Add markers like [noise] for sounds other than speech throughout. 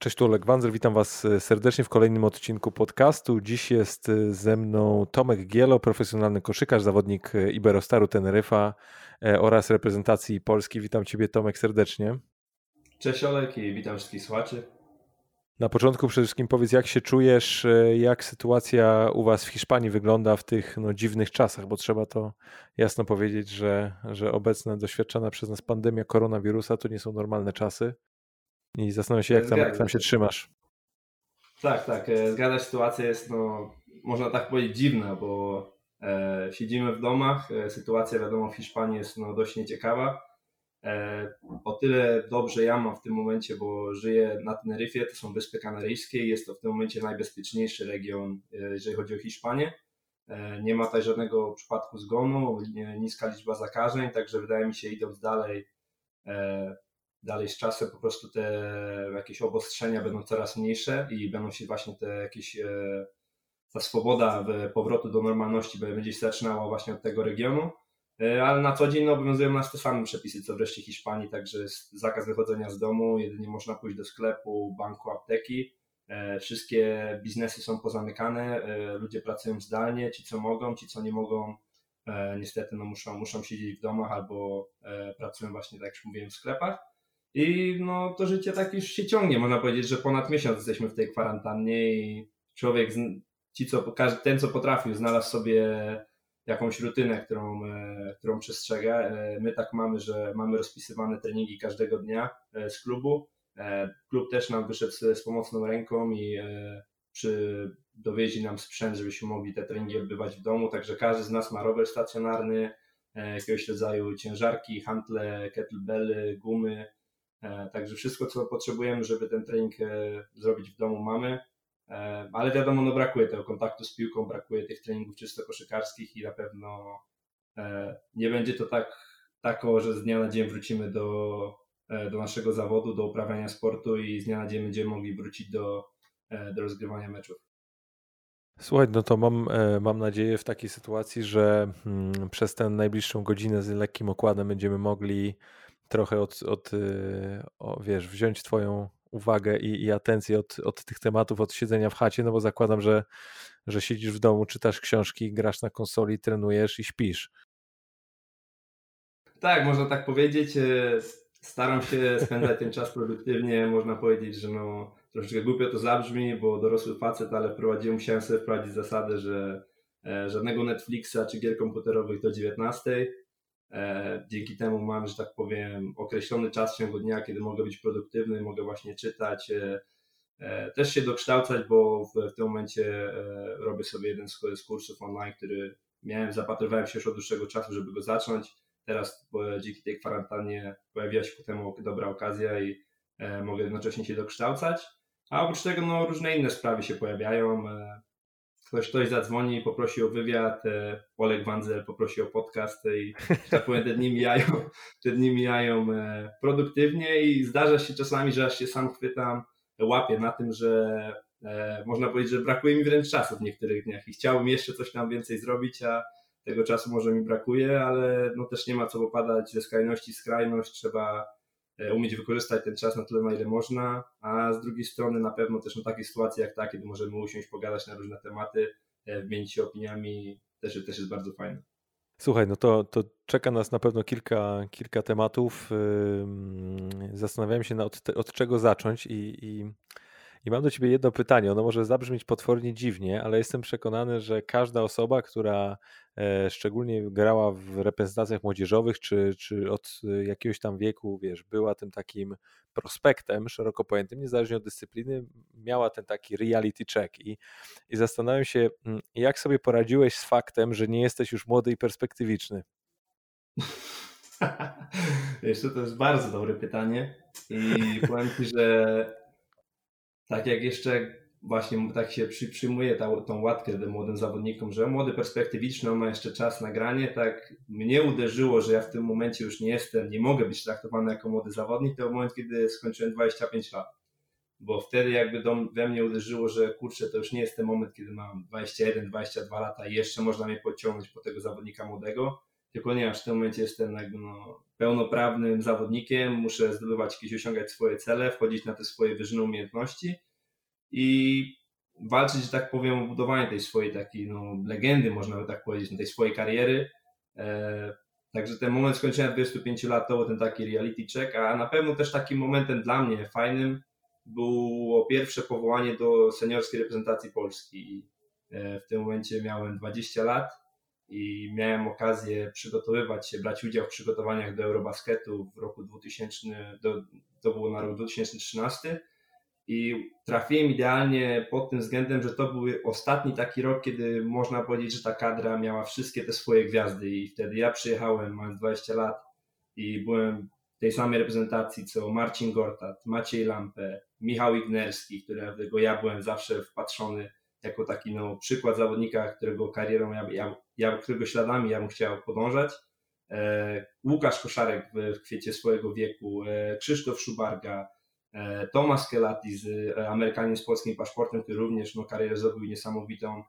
Cześć, tu Oleg Wanzer, witam Was e, serdecznie w kolejnym odcinku podcastu. Dziś jest e, ze mną Tomek Gielo, profesjonalny koszykarz, zawodnik e, Iberostaru Teneryfa oraz reprezentacji Polski. Witam Ciebie Tomek serdecznie. Cześć Olek i witam wszystkich słuchaczy. Na początku przede wszystkim powiedz, jak się czujesz, jak sytuacja u Was w Hiszpanii wygląda w tych no, dziwnych czasach, bo trzeba to jasno powiedzieć, że, że obecna doświadczana przez nas pandemia koronawirusa to nie są normalne czasy. I zastanawiam się, jak tam, jak tam się trzymasz. Tak, tak. E, zgadza się, sytuacja jest, no, można tak powiedzieć, dziwna, bo e, siedzimy w domach. E, sytuacja, wiadomo, w Hiszpanii jest no, dość nieciekawa. E, o tyle dobrze ja mam w tym momencie, bo żyję na Teneryfie, to są Wyspy Kanaryjskie i jest to w tym momencie najbezpieczniejszy region, e, jeżeli chodzi o Hiszpanię. E, nie ma tutaj żadnego przypadku zgonu, niska liczba zakażeń, także wydaje mi się, idąc dalej, dalej z czasem po prostu te jakieś obostrzenia będą coraz mniejsze i będą się właśnie te jakieś e, ta swoboda powrotu do normalności będzie się zaczynała właśnie od tego regionu, e, ale na co dzień no, obowiązują nas te same przepisy co wreszcie Hiszpanii, także jest zakaz wychodzenia z domu, jedynie można pójść do sklepu, banku, apteki, e, wszystkie biznesy są pozamykane, ludzie pracują zdalnie, ci co mogą, ci co nie mogą niestety no, muszą, muszą siedzieć w domach albo pracują właśnie tak jak już mówiłem w sklepach. I no to życie tak już się ciągnie. Można powiedzieć, że ponad miesiąc jesteśmy w tej kwarantannie i człowiek, ci co, ten co potrafił, znalazł sobie jakąś rutynę, którą, e, którą przestrzega. E, my tak mamy, że mamy rozpisywane treningi każdego dnia e, z klubu. Klub też nam wyszedł z, pomocną ręką i przy, dowieźli nam sprzęt, żebyśmy mogli te treningi odbywać w domu. Także każdy z nas ma rower stacjonarny, jakiegoś rodzaju ciężarki, hantle, kettlebelly, gumy, także wszystko, co potrzebujemy, żeby ten trening e, zrobić w domu, mamy. E, ale wiadomo, no brakuje tego kontaktu z piłką, brakuje tych treningów czysto koszykarskich i na pewno nie będzie to tak, tako, że z dnia na dzień wrócimy do, do naszego zawodu, do uprawiania sportu i z dnia na dzień będziemy mogli wrócić do, do rozgrywania meczów. Słuchaj, no to mam, mam nadzieję w takiej sytuacji, że mm, przez tę najbliższą godzinę z lekkim okładem będziemy mogli trochę od, od y, o, wiesz, wziąć twoją uwagę i, i atencję od, od tych tematów, od siedzenia w chacie, no bo zakładam, że, że siedzisz w domu, czytasz książki, grasz na konsoli, trenujesz i śpisz. Tak, można tak powiedzieć. E, staram się spędzać ten czas produktywnie. Można powiedzieć, że no, troszeczkę głupio to zabrzmi, bo dorosły facet, ale wprowadziłem, musiałem sobie wprowadzić zasadę, że e, żadnego Netflixa czy gier komputerowych do 19 E, dzięki temu mam, że tak powiem, określony czas w ciągu dnia, kiedy mogę być produktywny, mogę właśnie czytać, e, e, też się dokształcać, bo w, tym momencie robię sobie jeden z, kursów online, który miałem, zapatrywałem się już od dłuższego czasu, żeby go zacząć. Teraz dzięki tej kwarantannie pojawiła się ku temu dobra okazja i mogę jednocześnie się dokształcać. A oprócz tego no, różne inne sprawy się pojawiają ktoś, ktoś zadzwoni i poprosi o wywiad, e, Oleg Wanzel poprosi o podcast i tak powiem, te dni mijają, te dni mijają e, produktywnie i zdarza się czasami, że aż się sam chwytam, łapię na tym, że e, można powiedzieć, że brakuje mi wręcz czasu w niektórych dniach i chciałbym jeszcze coś tam więcej zrobić, a tego czasu może mi brakuje, ale no też nie ma co popadać ze skrajności w skrajność, trzeba umieć wykorzystać ten czas na tyle, na ile można, a z drugiej strony na pewno też na takie sytuacje jak ta, kiedy możemy usiąść, pogadać na różne tematy, e, wymienić się opiniami, też, też jest bardzo fajne. Słuchaj, no to, to czeka nas na pewno kilka, kilka tematów. Zastanawiałem się, od, od czego zacząć i, i i mam do Ciebie jedno pytanie. Ono może zabrzmieć potwornie dziwnie, ale jestem przekonany, że każda osoba, która e, szczególnie grała w reprezentacjach młodzieżowych, czy, czy od jakiegoś tam wieku, wiesz, była tym takim prospektem szeroko pojętym, niezależnie od dyscypliny, miała ten taki reality check. I, i zastanawiam się, mm, jak sobie poradziłeś z faktem, że nie jesteś już młody i perspektywiczny? [laughs] Jeszcze to jest bardzo dobre pytanie i powiem Ci, że tak jak jeszcze właśnie tak się przy, przyjmuje ta, tą łatkę tym młodym zawodnikom, że młody perspektywiczny, on ma jeszcze czas na granie, tak mnie uderzyło, że ja w tym momencie już nie jestem, nie mogę być traktowany jako młody zawodnik, to moment, kiedy skończyłem 25 lat. Bo wtedy jakby do, we mnie uderzyło, że kurczę, to już nie jest ten moment, kiedy mam 21, 22 lata i jeszcze można mnie podciągnąć po tego zawodnika młodego. Tylko nie, aż w tym momencie jestem jakby no, pełnoprawnym zawodnikiem, muszę zdobywać jakieś, osiągać swoje cele, wchodzić na te swoje wyżyny umiejętności i walczyć, że tak powiem, o budowanie tej swojej takiej no, legendy, można by tak powiedzieć, tej swojej kariery. E, także ten moment skończenia 25 lat to był ten taki reality check, a na pewno też takim momentem dla mnie fajnym było pierwsze powołanie do seniorskiej reprezentacji Polski. E, w tym momencie miałem 20 lat i miałem okazję przygotowywać się, brać udział w przygotowaniach do Eurobasketu w roku 2000, do, to było na rok 2013 i trafiłem idealnie pod tym względem, że to był ostatni taki rok, kiedy można powiedzieć, że ta kadra miała wszystkie te swoje gwiazdy. I wtedy ja przyjechałem, mając 20 lat i byłem w tej samej reprezentacji co Marcin Gortat, Maciej Lampę, Michał Ignerski, którego ja byłem zawsze wpatrzony jako taki no, przykład zawodnika, którego karierą, ja, ja, ja, którego śladami ja bym chciał podążać. E, Łukasz Koszarek w, kwiecie swojego wieku, e, Krzysztof Szubarga, e, Tomasz Kelati, z, Amerykanin z polskim paszportem, który również no, karierę zrobił niesamowitą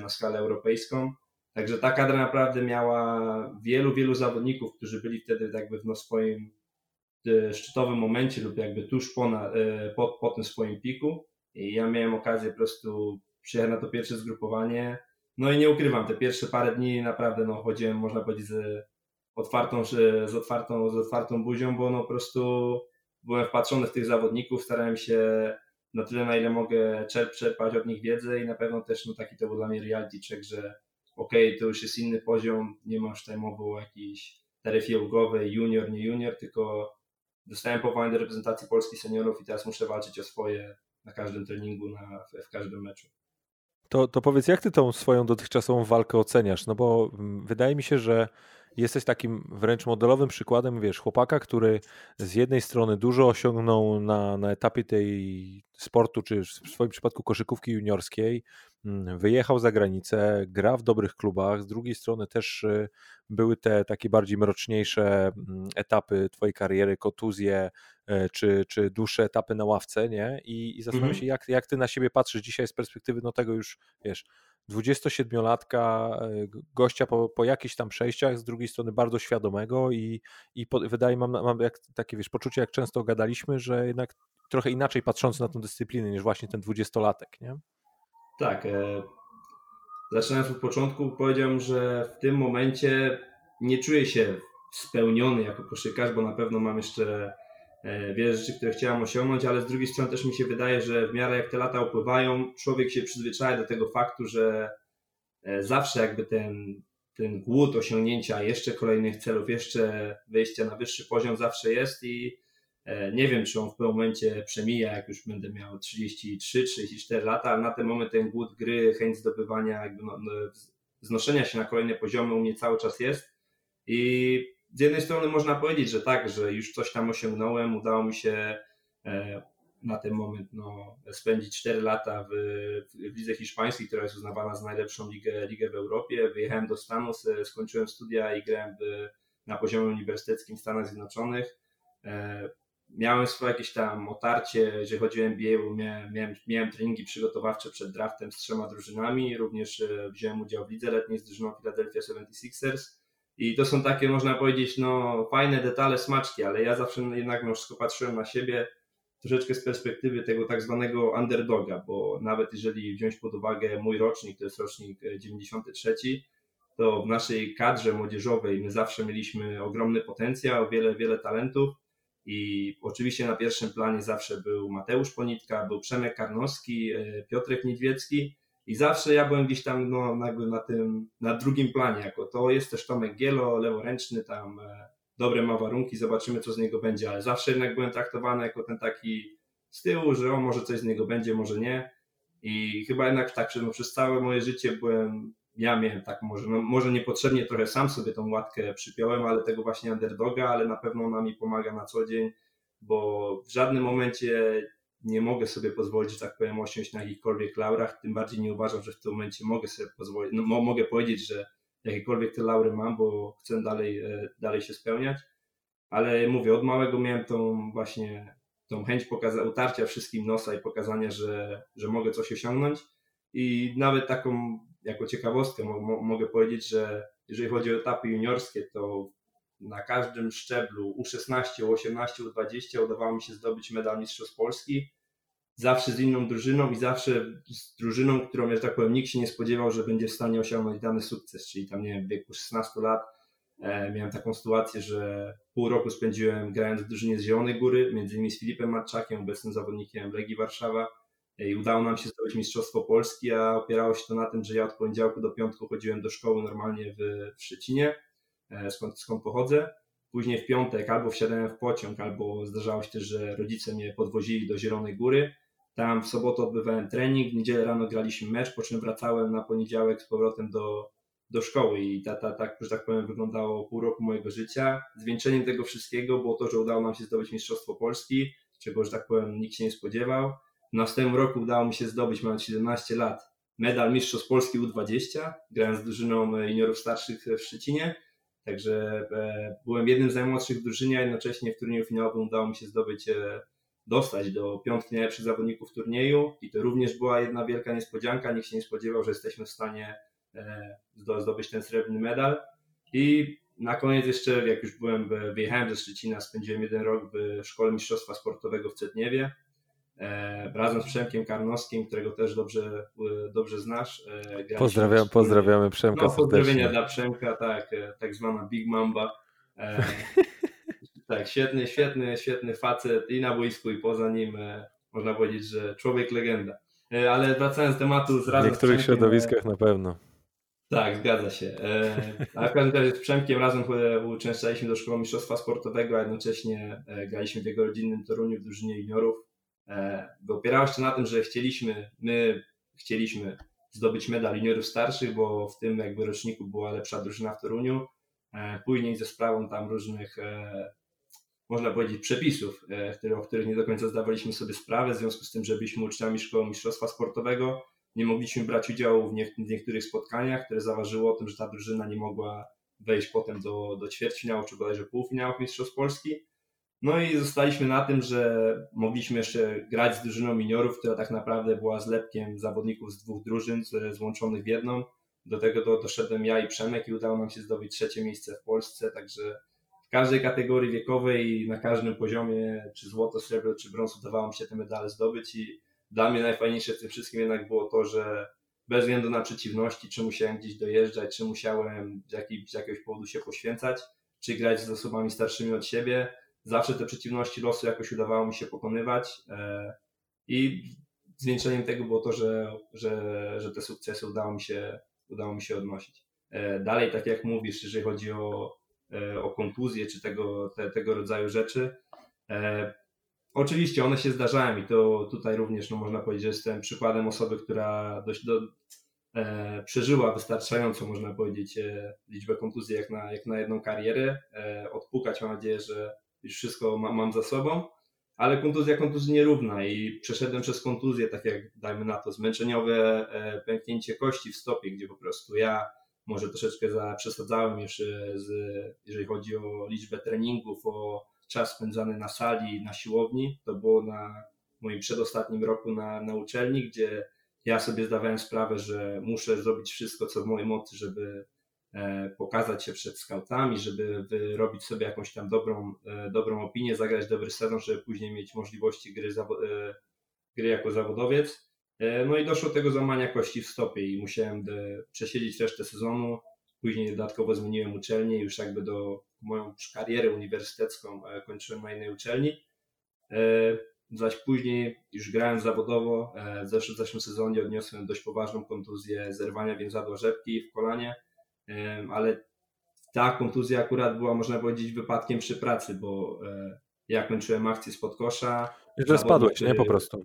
na skalę europejską. Także ta kadra naprawdę miała wielu, wielu zawodników, którzy byli wtedy jakby w no, swoim szczytowym momencie lub jakby tuż po, na, po, po tym swoim piku. I ja miałem okazję po prostu przyjechałem na to pierwsze zgrupowanie. No i nie ukrywam, te pierwsze parę dni naprawdę no, chodziłem, można powiedzieć, z otwartą, z otwartą, z otwartą buzią, bo no po prostu byłem wpatrzony w tych zawodników, starałem się na tyle, na ile mogę czerp, czerpać od nich wiedzę i na pewno też no, taki to był dla mnie reality check, że okej, okay, to już jest inny poziom, nie masz tutaj mowy o jakiejś taryfie ulgowej, junior, nie junior, tylko dostałem powołanie do reprezentacji Polski seniorów i teraz muszę walczyć o swoje na każdym treningu, na, w każdym meczu. To, to powiedz, jak ty tą swoją dotychczasową walkę oceniasz? No bo mm, wydaje mi się, że jesteś takim wręcz modelowym przykładem, wiesz, chłopaka, który z jednej strony dużo osiągnął na, na etapie tej sportu, czy w swoim przypadku koszykówki juniorskiej, mm, wyjechał za granicę, gra w dobrych klubach, z drugiej strony też y, były te takie bardziej mroczniejsze mm, etapy twojej kariery, kontuzje, e, czy, czy dłuższe etapy na ławce, nie? I, i zastanawiam mhm. się, jak, jak ty na siebie patrzysz dzisiaj z perspektywy no tego już, wiesz, 27-latka, e, gościa po, po jakichś tam przejściach, z drugiej strony bardzo świadomego i, i po, wydaje mam, mam jak, takie wiesz, poczucie, jak często gadaliśmy, że jednak trochę inaczej patrzący na tę dyscyplinę niż właśnie ten dwudziestolatek, nie? Tak. E, zaczynając od początku, powiedziałem, że w tym momencie nie czuję się spełniony jako koszykarz, bo na pewno mam jeszcze wiele rzeczy, które chciałem osiągnąć, ale z drugiej strony też mi się wydaje, że w miarę jak te lata upływają, człowiek się przyzwyczaja do tego faktu, że e, zawsze jakby ten, ten głód osiągnięcia jeszcze kolejnych celów, jeszcze wejścia na wyższy poziom zawsze jest i E, nie wiem, czy on w pewnym momencie przemija, jak już będę miał 33-34 lata, ale na ten moment ten głód gry, chęć zdobywania, jakby no, no, znoszenia się na kolejne poziomy u mnie cały czas jest. I z jednej strony można powiedzieć, że tak, że już coś tam osiągnąłem, udało mi się e, na ten moment no, spędzić 4 lata w, w lidze hiszpańskiej, która jest uznawana za najlepszą ligę, ligę w Europie. Wyjechałem do Stanów, skończyłem studia i grałem w, na poziomie uniwersyteckim w Stanach Zjednoczonych. E, miałem swoje jakieś tam otarcie, jeżeli chodzi o bo miałem, miałem, miałem treningi przygotowawcze przed draftem z trzema drużynami, również e, wziąłem udział w lidze letniej z drużyną Philadelphia 76ers i to są takie, można powiedzieć, no fajne detale, smaczki, ale ja zawsze jednak no, wszystko patrzyłem na siebie troszeczkę z perspektywy tego tak zwanego underdoga, bo nawet jeżeli wziąć pod uwagę mój rocznik, to jest rocznik 93, e, to w naszej kadrze młodzieżowej my zawsze mieliśmy ogromny potencjał, wiele, wiele talentów, i oczywiście na pierwszym planie zawsze był Mateusz Ponitka, był Przemek Karnowski, e, Piotrek Niedźwiecki i zawsze ja byłem gdzieś tam no, na tym, na drugim planie, jako to jest też Tomek Gielo, leworęczny, tam e, dobre ma warunki, zobaczymy co z niego będzie, ale zawsze jednak byłem traktowany jako ten taki z tyłu, że o może coś z niego będzie, może nie. I chyba jednak tak, no, przez całe moje życie byłem ja miałem tak może, no może niepotrzebnie trochę sam sobie tą łatkę przypiąłem, ale tego właśnie underdoga, ale na pewno ona mi pomaga na co dzień, bo w żadnym momencie nie mogę sobie pozwolić, że tak powiem, osiąść na jakichkolwiek laurach, tym bardziej nie uważam, że w tym momencie mogę sobie pozwolić, no mogę powiedzieć, że jakiekolwiek te laury mam, bo chcę dalej, e, dalej się spełniać, ale mówię, od małego miałem tą właśnie tą chęć pokaza- utarcia wszystkim nosa i pokazania, że, że mogę coś osiągnąć i nawet taką jako ciekawostkę mo mogę powiedzieć, że jeżeli chodzi o etapy juniorskie, to na każdym szczeblu U16, U18, U20 udawało mi się zdobyć medal Mistrzostw Polski. Zawsze z inną drużyną i zawsze z drużyną, którą, że tak powiem, nikt się nie spodziewał, że będzie w stanie osiągnąć dany sukces. Czyli tam, nie wiem, w wieku 16 lat e, miałem taką sytuację, że pół roku spędziłem grając w drużynie z Zielonej Góry, między innymi z Filipem Marczakiem, obecnym zawodnikiem Legii Warszawa. I udało nam się zdobyć Mistrzostwo Polski, a opierało się to na tym, że ja od poniedziałku do piątku chodziłem do szkoły normalnie w, w Szczecinie E, skąd, skąd pochodzę. Później w piątek albo wsiadałem w pociąg, albo zdarzało się też, że rodzice mnie podwozili do Zielonej Góry. Tam w sobotę odbywałem trening, w niedzielę rano graliśmy mecz, po czym wracałem na poniedziałek z powrotem do, do szkoły i ta, ta, tak, że tak powiem, wyglądało pół roku mojego życia. Zwieńczeniem tego wszystkiego było to, że udało nam się zdobyć Mistrzostwo Polski, czego, że tak powiem, nikt się nie spodziewał. W następnym roku udało mi się zdobyć, mając 17 lat, medal Mistrzostw Polski U20, grając z drużyną juniorów starszych w Szczecinie. Także e, byłem jednym z najmłodszych w drużynie, a jednocześnie w turnieju finałowym udało mi się zdobyć, e, dostać do piątki najlepszych zawodników turnieju i to również była jedna wielka niespodzianka. Nikt się nie spodziewał, że jesteśmy w stanie e, zdobyć ten srebrny medal. I na koniec jeszcze, jak już byłem, wyjechałem ze Szczecina, spędziłem jeden rok w Szkole Mistrzostwa Sportowego w Cetniewie razem z Przemkiem Karnowskim, którego też dobrze, e, dobrze znasz. E, Pozdrawiam, pozdrawiamy Przemka no, Pozdrowienia dla Przemka, tak, tak zwana Big Mamba. [laughs] tak, świetny, świetny, świetny facet i na boisku i poza nim można powiedzieć, że człowiek legenda. Ale wracając do tematu z W niektórych środowiskach na pewno. Tak, zgadza się. A w każdym razie z Przemkiem razem uczęszczaliśmy do Szkoły Mistrzostwa Sportowego, a jednocześnie graliśmy w jego rodzinnym Toruniu w drużynie juniorów opierało się na tym, że chcieliśmy, my chcieliśmy zdobyć medal juniorów starszych, bo w tym jakby roczniku była lepsza drużyna w Toruniu. E, później ze sprawą tam różnych, e, można powiedzieć, przepisów, e, o których nie do końca zdawaliśmy sobie sprawę, w związku z tym, że byliśmy uczniami szkoły mistrzostwa sportowego, nie mogliśmy brać udziału w, niektórych spotkaniach, które zaważyło o tym, że ta drużyna nie mogła wejść potem do, do ćwierćfinału czy bodajże półfinałów Mistrzostw Polski. No i zostaliśmy na tym, że mogliśmy jeszcze grać z drużyną miniorów, która tak naprawdę była zlepkiem zawodników z dwóch drużyn złączonych w jedną. Do tego do, doszedłem ja i Przemek i udało nam się zdobyć trzecie miejsce w Polsce, także w każdej kategorii wiekowej i na każdym poziomie, czy złoto, srebro, czy brąz udawało mi się te medale zdobyć i dla mnie najfajniejsze w tym wszystkim jednak było to, że bez względu na przeciwności, czy musiałem gdzieś dojeżdżać, czy musiałem z, z jakiegoś powodu się poświęcać, czy grać z osobami starszymi od siebie, zawsze te przeciwności losu jakoś udawało mi się pokonywać e, i zwieńczeniem tego było to, że, że, że te sukcesy udało mi się, udało mi się odnosić. E, dalej, tak jak mówisz, jeżeli chodzi o, e, o kontuzję czy tego, te, tego rodzaju rzeczy, oczywiście one się zdarzają i to tutaj również no, można powiedzieć, że jestem przykładem osoby, która dość do, przeżyła wystarczająco, można powiedzieć, liczbę kontuzji jak na, jak na jedną karierę. Odpukać mam nadzieję, że już wszystko mam, mam za sobą, ale kontuzja kontuzji nierówna i przeszedłem przez kontuzję, tak jak dajmy na to zmęczeniowe e, pęknięcie kości w stopie, gdzie po prostu ja może troszeczkę za, przesadzałem już z, jeżeli chodzi o liczbę treningów, o czas spędzany na sali, na siłowni. To było na moim przedostatnim roku na, na uczelni, gdzie ja sobie zdawałem sprawę, że muszę zrobić wszystko, co w mojej mocy, żeby E, pokazać się przed scoutami, żeby wyrobić sobie jakąś tam dobrą, e, dobrą opinię, zagrać dobry sezon, żeby później mieć możliwości gry, e, gry jako zawodowiec. No i doszło do tego złamania kości w stopie i musiałem przesiedzieć resztę sezonu. Później dodatkowo zmieniłem uczelnię, już jakby do moją karierę uniwersytecką kończyłem na innej uczelni. Zaś później już grałem zawodowo. W zeszłym, w zeszłym sezonie odniosłem dość poważną kontuzję zerwania więzadła rzepki w kolanie ale ta kontuzja akurat była, można powiedzieć, wypadkiem przy pracy, bo e, ja kończyłem akcję spod kosza. I że spadłeś, nie? Po prostu.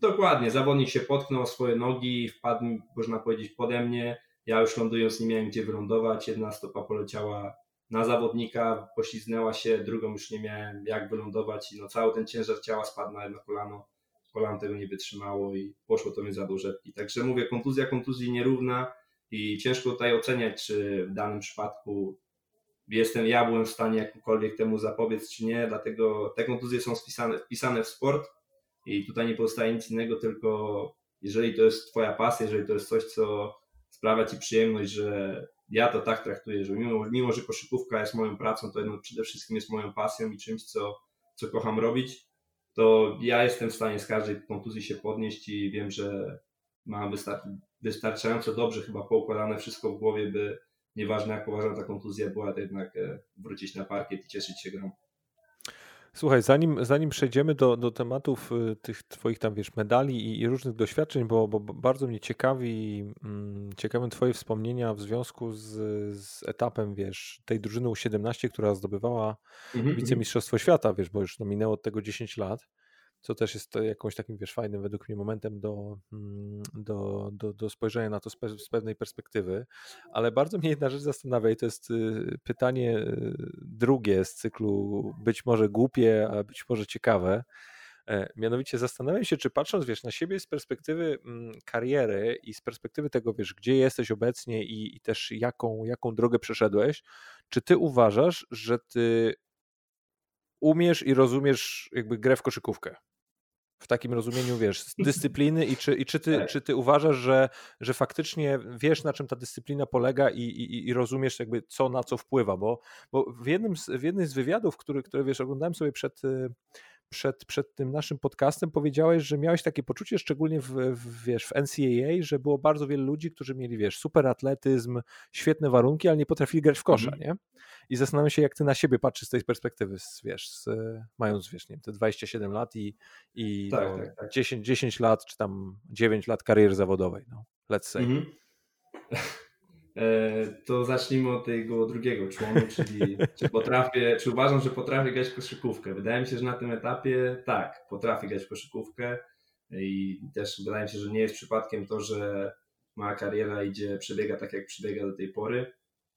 Dokładnie, zawodnik się potknął swoje nogi, wpadł, można powiedzieć, pode mnie. Ja już lądując nie miałem gdzie wylądować. Jedna stopa poleciała na zawodnika, pośliznęła się, drugą już nie miałem jak wylądować i no cały ten ciężar ciała spadł na jedno kolano. Kolano tego nie wytrzymało i poszło to mi za do rzepki. Także mówię, kontuzja kontuzji nierówna i ciężko tutaj oceniać, czy w danym przypadku jestem, ja byłem w stanie jakkolwiek temu zapobiec, czy nie, dlatego te kontuzje są wpisane, wpisane w sport i tutaj nie pozostaje nic innego, tylko jeżeli to jest Twoja pasja, jeżeli to jest coś, co sprawia Ci przyjemność, że ja to tak traktuję, że mimo, mimo że koszykówka jest moją pracą, to jedno przede wszystkim jest moją pasją i czymś, co, co kocham robić, to ja jestem w stanie z każdej kontuzji się podnieść i wiem, że mam wystar- wystarczająco dobrze chyba poukładane wszystko w głowie, by nieważne jak poważna ta kontuzja była, to jednak e, wrócić na parkiet i cieszyć się grą. Słuchaj, zanim, zanim przejdziemy do, do tematów y, tych twoich tam, wiesz, medali i, i różnych doświadczeń, bo, bo bardzo mnie ciekawi, mm, ciekawe twoje wspomnienia w związku z, z etapem, wiesz, tej drużyny U17, która zdobywała mhm, wicemistrzostwo świata, wiesz, bo już no, minęło od tego 10 lat co też jest jakąś takim, wiesz, fajnym według mnie momentem do, mm, do, do, do spojrzenia na to z, pe z pewnej perspektywy, ale bardzo mnie jedna rzecz zastanawia i to jest y, pytanie y, drugie z cyklu być może głupie, a być może ciekawe, e, Mianowicie zastanawiam się, czy patrząc wiesz, na siebie z perspektywy mm, kariery i z perspektywy tego, wiesz, gdzie jesteś obecnie i, i, też jaką, jaką drogę przeszedłeś, czy ty uważasz, że ty umiesz i rozumiesz jakby grę w koszykówkę? W takim rozumieniu, wiesz, dyscypliny i czy, i czy, ty, tak. czy ty uważasz, że, że faktycznie wiesz, na czym ta dyscyplina polega i, i, i rozumiesz jakby co na co wpływa, bo, bo w, jednym z, w jednym z wywiadów, który, które wiesz, oglądałem sobie przed, y, przed, przed tym naszym podcastem powiedziałeś, że miałeś takie poczucie, szczególnie w, w, wiesz, w NCAA, że było bardzo wielu ludzi, którzy mieli, wiesz, super atletyzm, świetne warunki, ale nie potrafili grać w kosza, mm. nie? I zastanawiam się, jak ty na siebie patrzysz z tej perspektywy, wiesz, z, mając, wiesz, nie wiem, te 27 lat i, i tak, no, tak, tak. 10, 10 lat, czy tam 9 lat kariery zawodowej, no, let's say. Mm -hmm. To zacznijmy od tego drugiego członu, czyli czy potrafię, czy uważam, że potrafię grać w koszykówkę. Wydaje mi się, że na tym etapie tak, potrafię grać w koszykówkę i też wydaje mi się, że nie jest przypadkiem to, że moja kariera idzie, przebiega tak, jak przebiega do tej pory.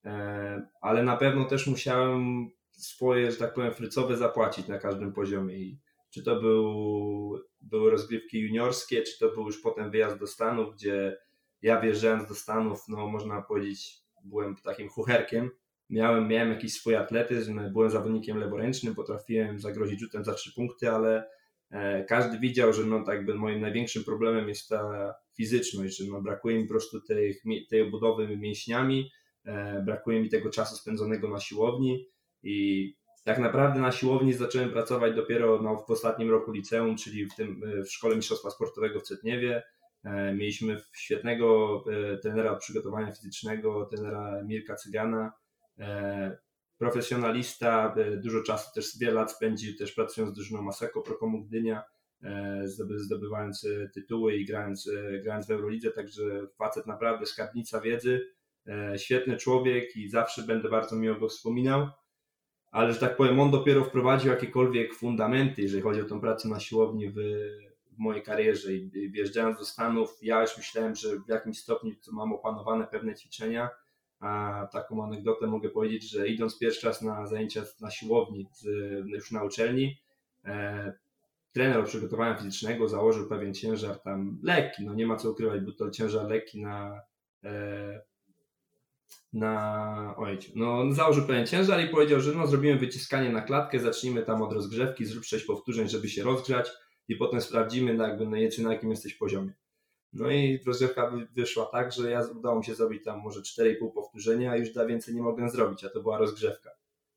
E, ale na pewno też musiałem swoje, że tak powiem, frycowe zapłacić na każdym poziomie. I czy to był, były rozgrywki juniorskie, czy to był już potem wyjazd do Stanów, gdzie ja wjeżdżając do Stanów, no można powiedzieć, byłem takim chucherkiem. Miałem, miałem jakiś swój atletyzm, byłem zawodnikiem leworęcznym, potrafiłem zagrozić rzutem za trzy punkty, ale e, każdy widział, że no tak jakby moim największym problemem jest ta fizyczność, że no brakuje mi po prostu tej, tej obudowy mięśniami, E, brakuje mi tego czasu spędzonego na siłowni i tak naprawdę na siłowni zacząłem pracować dopiero no, w ostatnim roku liceum, czyli w, tym, e, w Szkole Mistrzostwa Sportowego w Cetniewie. E, mieliśmy świetnego trenera przygotowania fizycznego, trenera Mirka Cygana, profesjonalista, dużo czasu też wiele lat spędził też pracując z drużyną Maseko Prokomu Gdynia, zdobywając tytuły i grając, grając w Eurolidze, także facet naprawdę skarbnica wiedzy, E, świetny człowiek i zawsze będę bardzo miło go wspominał, ale że tak powiem, on dopiero wprowadził jakiekolwiek fundamenty, jeżeli chodzi o tą pracę na siłowni w, w mojej karierze. I wjeżdżając do Stanów, ja już myślałem, że w jakimś stopniu mam opanowane pewne ćwiczenia, a taką anegdotę mogę powiedzieć, że idąc pierwszy raz na zajęcia na siłowni, już na uczelni, e, trener przygotowania fizycznego założył pewien ciężar tam lekki, no nie ma co ukrywać, był to ciężar lekki na e, na ojciec. No, założył pewien ciężar i powiedział, że no, zrobimy wyciskanie na klatkę, zacznijmy tam od rozgrzewki, zrób 6 powtórzeń, żeby się rozgrzać i potem sprawdzimy na, jakby, na, na jakim jesteś poziomie. No i rozgrzewka wyszła tak, że ja udało mi się zrobić tam może 4,5 powtórzenia, a już da więcej nie mogłem zrobić, a to była rozgrzewka.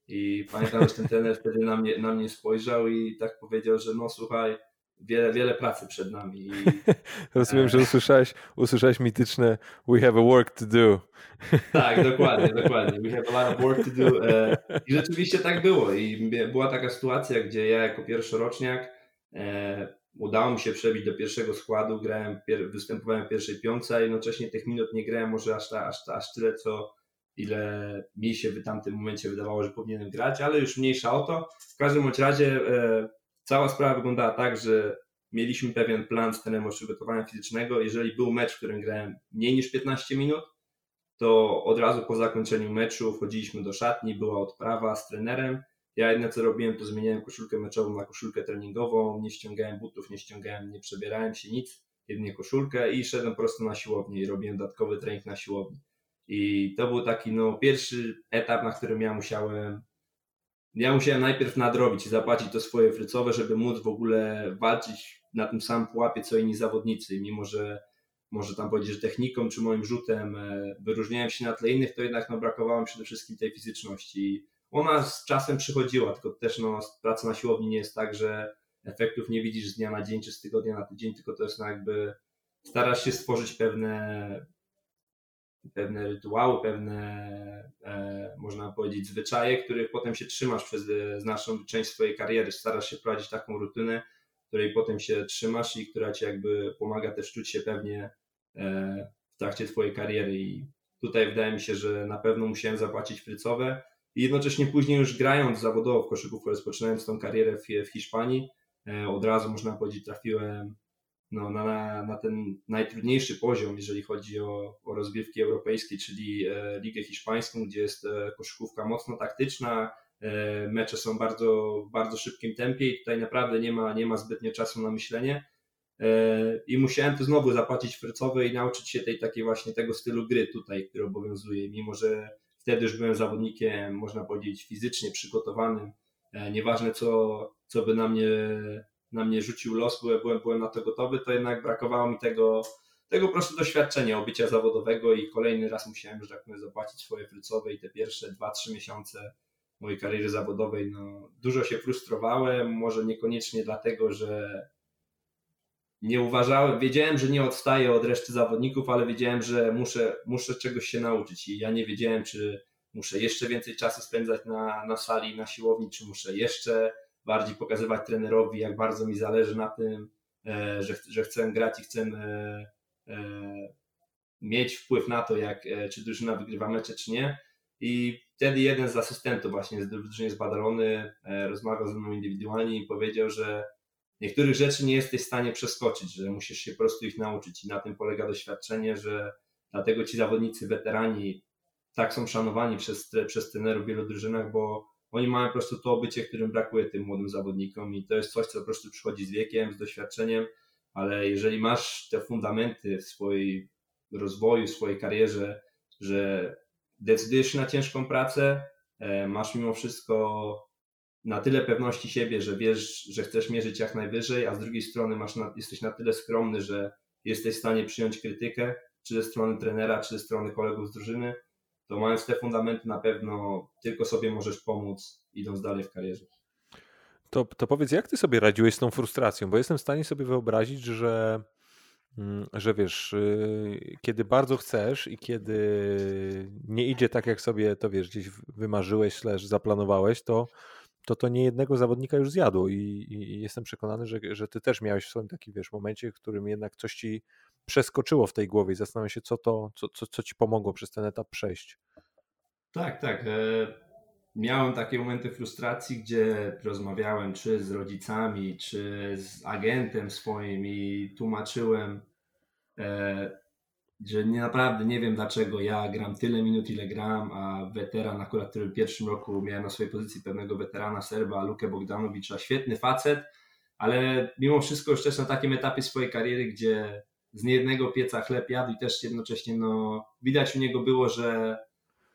I pamiętam, że ten trener wtedy na mnie, na mnie spojrzał i tak powiedział, że no słuchaj, wiele, wiele pracy przed nami. [laughs] Rozumiem, że usłyszałeś, usłyszałeś mityczne We have a work to do. [laughs] Tak, dokładnie, dokładnie. We have a lot of work to do. E, I rzeczywiście tak było. I była taka sytuacja, gdzie ja jako pierwszoroczniak udało mi się przebić do pierwszego składu, grałem, występowałem w pierwszej piątce, a jednocześnie tych minut nie grałem może aż, aż, aż tyle, co ile mi się w tamtym momencie wydawało, że powinienem grać, ale już mniejsza o to. W każdym bądź razie e, Cała sprawa wyglądała tak, że mieliśmy pewien plan z trenerem przygotowania fizycznego. Jeżeli był mecz, w którym grałem mniej niż 15 minut, to od razu po zakończeniu meczu wchodziliśmy do szatni, była odprawa z trenerem. Ja jedyne co robiłem, to zmieniałem koszulkę meczową na koszulkę treningową, nie ściągałem butów, nie ściągałem, nie przebierałem się nic, jedynie koszulkę i szedłem prosto na siłownię i robiłem dodatkowy trening na siłowni. I to był taki no, pierwszy etap, na którym ja musiałem ja musiałem najpierw nadrobić i zapłacić to swoje frycowe, żeby móc w ogóle walczyć na tym samym pułapie co inni zawodnicy. Mimo, że może tam powiedzieć, że techniką czy moim rzutem wyróżniałem się na tle innych, to jednak no, brakowało mi przede wszystkim tej fizyczności. Ona z czasem przychodziła, tylko też no, praca na siłowni nie jest tak, że efektów nie widzisz z dnia na dzień czy z tygodnia na tydzień, tylko to jest no, jakby starasz się stworzyć pewne, pewne rytuały, pewne, e, można powiedzieć, zwyczaje, których potem się trzymasz przez e, znaczną część swojej kariery. Starasz się prowadzić taką rutynę, której potem się trzymasz i która ci jakby pomaga też czuć się pewnie e, w trakcie twojej kariery. I tutaj wydaje mi się, że na pewno musiałem zapłacić frycowe. I jednocześnie później już grając zawodowo w koszykówkę, rozpoczynając tą karierę w, w Hiszpanii, e, od razu można powiedzieć trafiłem no, na, na ten najtrudniejszy poziom, jeżeli chodzi o, o rozgrywki europejskie, czyli e, Ligę Hiszpańską, gdzie jest e, koszykówka mocno taktyczna, mecze są bardzo, bardzo szybkim tempie i tutaj naprawdę nie ma, nie ma zbytnio czasu na myślenie. I musiałem to znowu zapłacić frycowe i nauczyć się tej takiej właśnie tego stylu gry tutaj, który obowiązuje, mimo że wtedy już byłem zawodnikiem, można powiedzieć, fizycznie przygotowanym. Nieważne co, co by na mnie na mnie rzucił los, byłem, byłem na to gotowy, to jednak brakowało mi tego, tego po prostu doświadczenia obycia zawodowego i kolejny raz musiałem, że tak powiem, zapłacić swoje frycowe i te pierwsze 2-3 miesiące mojej kariery zawodowej, no, dużo się frustrowałem, może niekoniecznie dlatego, że nie uważałem, wiedziałem, że nie odstaję od reszty zawodników, ale wiedziałem, że muszę, muszę czegoś się nauczyć i ja nie wiedziałem, czy muszę jeszcze więcej czasu spędzać na, na sali, na siłowni, czy muszę jeszcze bardziej pokazywać trenerowi, jak bardzo mi zależy na tym, e, że, że chcę grać i chcę e, e, mieć wpływ na to, jak, czy drużyna wygrywa mecze, czy nie. I wtedy jeden z asystentów właśnie z drużyny z Badalony rozmawiał ze mną indywidualnie i powiedział, że niektórych rzeczy nie jesteś w stanie przeskoczyć, że musisz się po prostu ich nauczyć. I na tym polega doświadczenie, że dlatego ci zawodnicy, weterani tak są szanowani przez, przez trenerów w wielu drużynach, bo oni mają po prostu to obycie, którym brakuje tym młodym zawodnikom. I to jest coś, co po prostu przychodzi z wiekiem, z doświadczeniem, ale jeżeli masz te fundamenty w swoim rozwoju, w swojej karierze, że decydujesz się na ciężką pracę, e, masz mimo wszystko na tyle pewności siebie, że wiesz, że chcesz mierzyć jak najwyżej, a z drugiej strony masz na, jesteś na tyle skromny, że jesteś w stanie przyjąć krytykę, czy ze strony trenera, czy ze strony kolegów z drużyny, to mając te fundamenty na pewno tylko sobie możesz pomóc idąc dalej w karierze. To, to powiedz, jak ty sobie radziłeś z tą frustracją? Bo jestem w stanie sobie wyobrazić, że, mm, że wiesz, y, kiedy bardzo chcesz i kiedy nie idzie tak, jak sobie to wiesz, gdzieś wymarzyłeś, zaplanowałeś, to to to nie jednego zawodnika już zjadło i, i, jestem przekonany, że, że ty też miałeś w swoim takim wiesz, momencie, w którym jednak coś ci przeskoczyło w tej głowie i zastanawiam się, co to, co, co, co ci pomogło przez ten etap przejść. Tak, tak. E, miałem takie momenty frustracji, gdzie rozmawiałem czy z rodzicami, czy z agentem swoim i tłumaczyłem, e, że nie, naprawdę nie wiem dlaczego ja gram tyle minut, ile gram, a weteran, akurat który w pierwszym roku miałem na swojej pozycji pewnego weterana Serba, Lukę Bogdanowicza, świetny facet, ale mimo wszystko już też na takim etapie swojej kariery, gdzie z niejednego pieca chleb jadł i też jednocześnie no, widać u niego było, że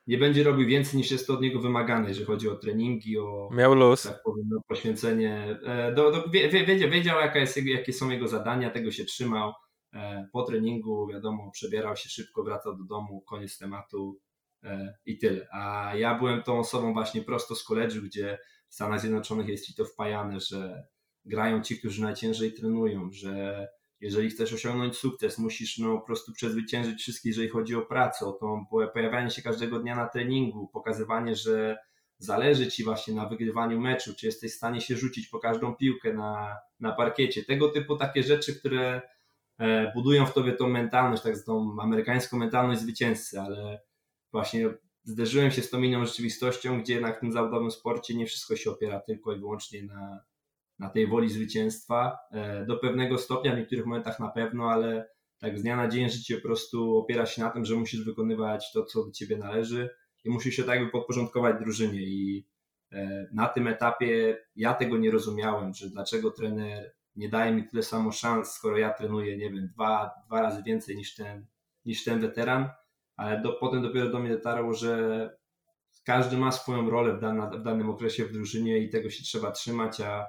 nie będzie robił więcej niż jest to od niego wymagane, jeżeli chodzi o treningi, o Miał luz. Tak powiem, poświęcenie. E, do, do, wiedział, wiedział jaka jest, jakie są jego zadania, tego się trzymał. E, po treningu, wiadomo, przebierał się szybko, wracał do domu, koniec tematu e, i tyle. A ja byłem tą osobą właśnie prosto z koledżu, gdzie w Stanach Zjednoczonych jest ci to wpajane, że grają ci, którzy najciężej trenują, że jeżeli chcesz osiągnąć sukces, musisz no, po prostu przezwyciężyć wszystkich, jeżeli chodzi o pracę, o to pojawianie się każdego dnia na treningu, pokazywanie, że zależy ci właśnie na wygrywaniu meczu, czy jesteś w stanie się rzucić po każdą piłkę na, na parkiecie. Tego typu takie rzeczy, które budują w tobie tą mentalność, tak tą amerykańską mentalność zwycięzcy, ale właśnie zderzyłem się z tą inną rzeczywistością, gdzie jednak w tym zawodowym sporcie nie wszystko się opiera tylko i wyłącznie na, na tej woli zwycięstwa. E, do pewnego stopnia, w niektórych momentach na pewno, ale tak z dnia na dzień życie po prostu opiera się na tym, że musisz wykonywać to, co do ciebie należy i musisz się tak jakby podporządkować drużynie i e, na tym etapie ja tego nie rozumiałem, że dlaczego trener nie daje mi tyle samo szans, skoro ja trenuję, nie wiem, dwa, dwa razy więcej niż ten, niż ten weteran, ale do, potem dopiero do mnie dotarło, że każdy ma swoją rolę w, dan, w danym okresie w drużynie i tego się trzeba trzymać, a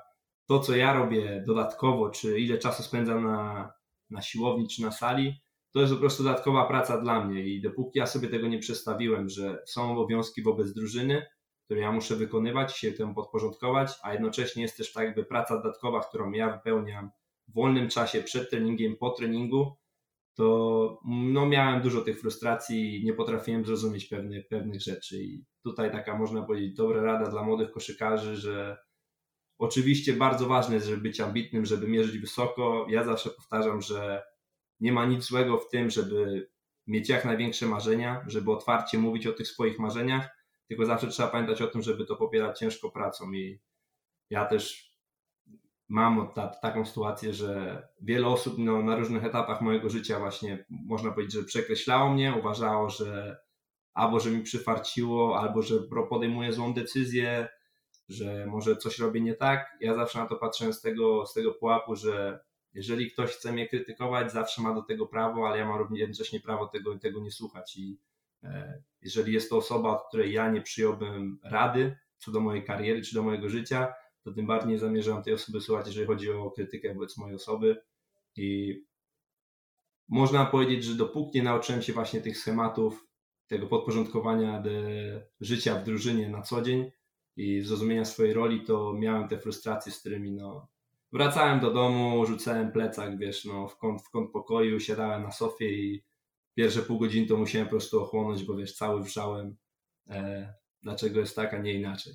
to, co ja robię dodatkowo, czy ile czasu spędzam na, na siłowni, czy na sali, to jest po prostu dodatkowa praca dla mnie i dopóki ja sobie tego nie przestawiłem, że są obowiązki wobec drużyny, które ja muszę wykonywać, się temu podporządkować, a jednocześnie jest też tak jakby praca dodatkowa, którą ja wypełniam w wolnym czasie przed treningiem, po treningu, to no, miałem dużo tych frustracji i nie potrafiłem zrozumieć pewnych, pewnych rzeczy. I tutaj taka można powiedzieć dobra rada dla młodych koszykarzy, że oczywiście bardzo ważne jest, żeby być ambitnym, żeby mierzyć wysoko. Ja zawsze powtarzam, że nie ma nic złego w tym, żeby mieć jak największe marzenia, żeby otwarcie mówić o tych swoich marzeniach, tylko zawsze trzeba pamiętać o tym, żeby to popierać ciężko pracą i ja też mam ta, taką sytuację, że wiele osób no, na różnych etapach mojego życia właśnie można powiedzieć, że przekreślało mnie, uważało, że albo że mi przyfarciło, albo że podejmuję złą decyzję, że może coś robię nie tak. Ja zawsze na to patrzę z tego, z tego pułapu, że jeżeli ktoś chce mnie krytykować, zawsze ma do tego prawo, ale ja mam jednocześnie prawo tego, tego nie słuchać. I jeżeli jest to osoba, od której ja nie przyjąłbym rady co do mojej kariery czy do mojego życia, to tym bardziej nie zamierzam tej osoby słuchać, jeżeli chodzi o krytykę wobec mojej osoby. I można powiedzieć, że dopóki nie nauczyłem się właśnie tych schematów, tego podporządkowania życia w drużynie na co dzień i zrozumienia swojej roli, to miałem te frustracje, z którymi no, wracałem do domu, rzucałem plecak, wiesz, no, w kąt, w kąt pokoju, siadałem na sofie i pierwsze pół godziny to musiałem po prostu ochłonąć, bo wiesz, cały wrzałem, e, dlaczego jest tak, a nie inaczej.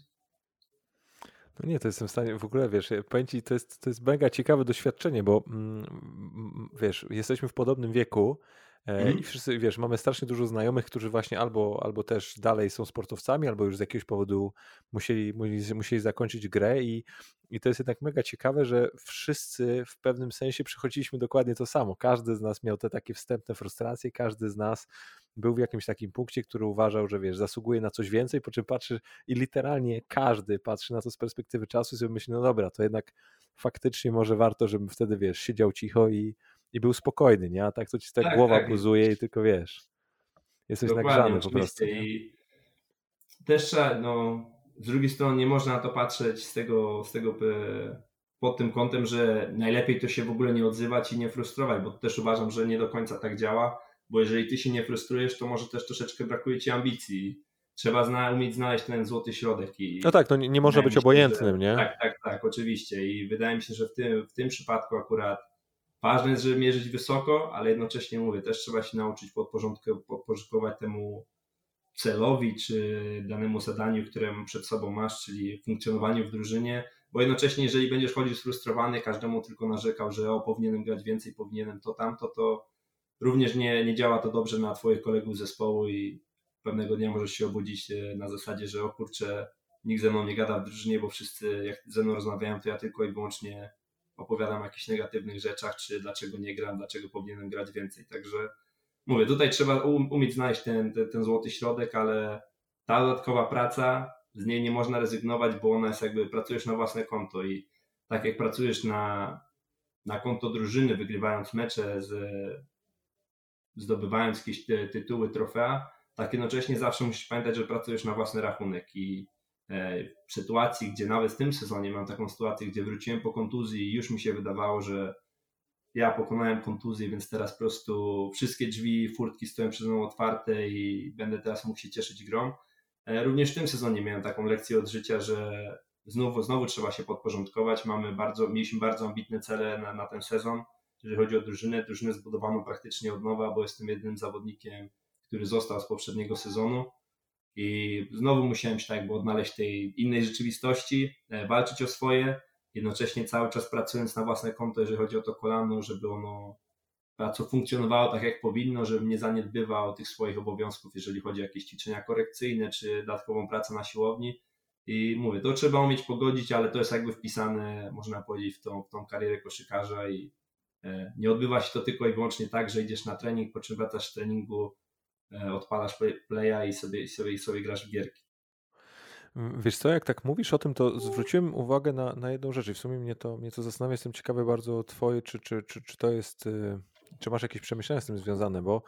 No nie, to jestem w stanie, w ogóle wiesz, powiem ci, to jest, to jest mega ciekawe doświadczenie, bo mm, wiesz, jesteśmy w podobnym wieku mm. i wszyscy, wiesz, mamy strasznie dużo znajomych, którzy właśnie albo, albo też dalej są sportowcami, albo już z jakiegoś powodu musieli, musieli zakończyć grę i, i to jest jednak mega ciekawe, że wszyscy w pewnym sensie przechodziliśmy dokładnie to samo. Każdy z nas miał te takie wstępne frustracje, każdy z nas był w jakimś takim punkcie, który uważał, że wiesz, zasługuje na coś więcej, po czym patrzy i literalnie każdy patrzy na to z perspektywy czasu i sobie myśli, no dobra, to jednak faktycznie może warto, żebym wtedy, wiesz, siedział cicho i, i był spokojny, nie? A tak to ci tak, tak głowa tak. buzuje i tylko wiesz, jesteś Dokładnie, nagrzany po prostu. I też trzeba, no, z drugiej strony nie można na to patrzeć z tego, z tego e, pod tym kątem, że najlepiej to się w ogóle nie odzywać i nie frustrować, bo też uważam, że nie do końca tak działa bo jeżeli ty się nie frustrujesz, to może też troszeczkę brakuje ci ambicji. Trzeba zna, umieć znaleźć ten złoty środek. I no tak, to nie, nie można być obojętnym, że, nie? Tak, tak, tak, oczywiście. I wydaje mi się, że w tym, w tym przypadku akurat ważne jest, żeby mierzyć wysoko, ale jednocześnie mówię, też trzeba się nauczyć podporządkować temu celowi czy danemu zadaniu, które przed sobą masz, czyli funkcjonowaniu w drużynie, bo jednocześnie jeżeli będziesz chodził sfrustrowany, każdemu tylko narzekał, że o, powinienem grać więcej, powinienem to tamto, to również nie, nie działa to dobrze na Twoich kolegów zespołu i pewnego dnia możesz się obudzić e, na zasadzie, że o kurczę, nikt ze mną nie gada w drużynie, bo wszyscy jak ze mną rozmawiają, to ja tylko i wyłącznie opowiadam o jakichś negatywnych rzeczach, czy dlaczego nie gram, dlaczego powinienem grać więcej. Także mówię, tutaj trzeba umieć znaleźć ten, ten, ten złoty środek, ale ta dodatkowa praca, z niej nie można rezygnować, bo ona jest jakby, pracujesz na własne konto i tak jak pracujesz na, na konto drużyny, wygrywając mecze z zdobywając jakieś tytuły, trofea, tak jednocześnie zawsze musisz pamiętać, że pracujesz na własny rachunek i w sytuacji, gdzie nawet w tym sezonie mam taką sytuację, gdzie wróciłem po kontuzji i już mi się wydawało, że ja pokonałem kontuzję, więc teraz po prostu wszystkie drzwi, furtki stoją przed mną otwarte i będę teraz mógł się cieszyć grą. E, również w tym sezonie miałem taką lekcję od życia, że znowu, znowu trzeba się podporządkować. Mamy bardzo, mieliśmy bardzo ambitne cele na, na ten sezon jeżeli chodzi o drużynę, drużynę zbudowaną praktycznie od nowa, bo jestem jednym zawodnikiem, który został z poprzedniego sezonu i znowu musiałem się tak jakby odnaleźć tej innej rzeczywistości, e, walczyć o swoje, jednocześnie cały czas pracując na własne konto, jeżeli chodzi o to kolano, żeby ono praco funkcjonowało tak jak powinno, żebym nie zaniedbywał tych swoich obowiązków, jeżeli chodzi o jakieś ćwiczenia korekcyjne czy dodatkową pracę na siłowni. I mówię, to trzeba umieć pogodzić, ale to jest jakby wpisane, można powiedzieć, w tą, w tą karierę koszykarza i E, nie odbywa się to tylko i wyłącznie tak, że idziesz na trening, po czym wracasz z treningu, odpalasz playa i sobie, sobie, sobie grasz w gierki. Wiesz co, jak tak mówisz o tym, to zwróciłem uwagę na, na jedną rzecz i w sumie mnie to, mnie to zastanawia. Jestem ciekawy bardzo twoje, czy, czy, czy, czy to jest, y, czy masz jakieś przemyślenia z tym związane, bo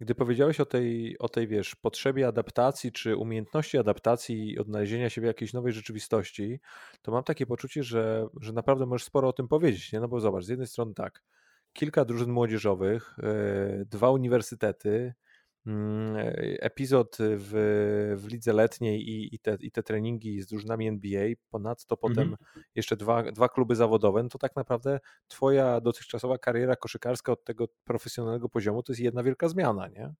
gdy powiedziałeś o tej, o tej, wiesz, potrzebie adaptacji, czy umiejętności adaptacji i odnalezienia siebie w jakiejś nowej rzeczywistości, to mam takie poczucie, że, że naprawdę możesz sporo o tym powiedzieć, nie? No bo zobacz, z jednej strony tak, kilka drużyn młodzieżowych, dwa uniwersytety, epizod w, w lidze letniej i, i, te, i te treningi z drużynami NBA, ponadto potem mhm. jeszcze dwa, dwa kluby zawodowe, no to tak naprawdę twoja dotychczasowa kariera koszykarska od tego profesjonalnego poziomu to jest jedna wielka zmiana, nie?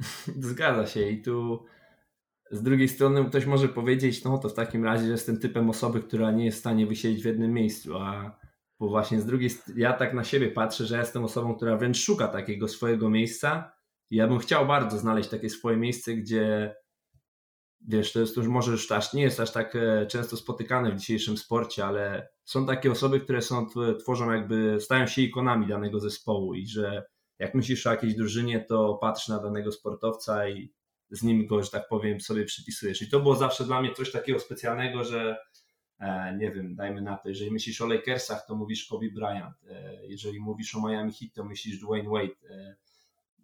[laughs] Zgadza się i tu z drugiej strony ktoś może powiedzieć, no to w takim razie jestem typem osoby, która nie jest w stanie wysiedzieć w jednym miejscu, a bo właśnie z drugiej strony ja tak na siebie patrzę, że jestem osobą, która wręcz szuka takiego swojego miejsca, ja bym chciał bardzo znaleźć takie swoje miejsce, gdzie wiesz, to jest już może już aż nie jest aż tak e, często spotykane w dzisiejszym sporcie, ale są takie osoby, które są, tworzą jakby, stają się ikonami danego zespołu i że jak myślisz o jakiejś drużynie, to patrz na danego sportowca i z nim go, że tak powiem, sobie przypisujesz. I to było zawsze dla mnie coś takiego specjalnego, że e, nie wiem, dajmy na to, jeżeli myślisz o Lakersach, to mówisz Kobe Bryant, e, jeżeli mówisz o Miami Heat, to myślisz Dwayne Wade,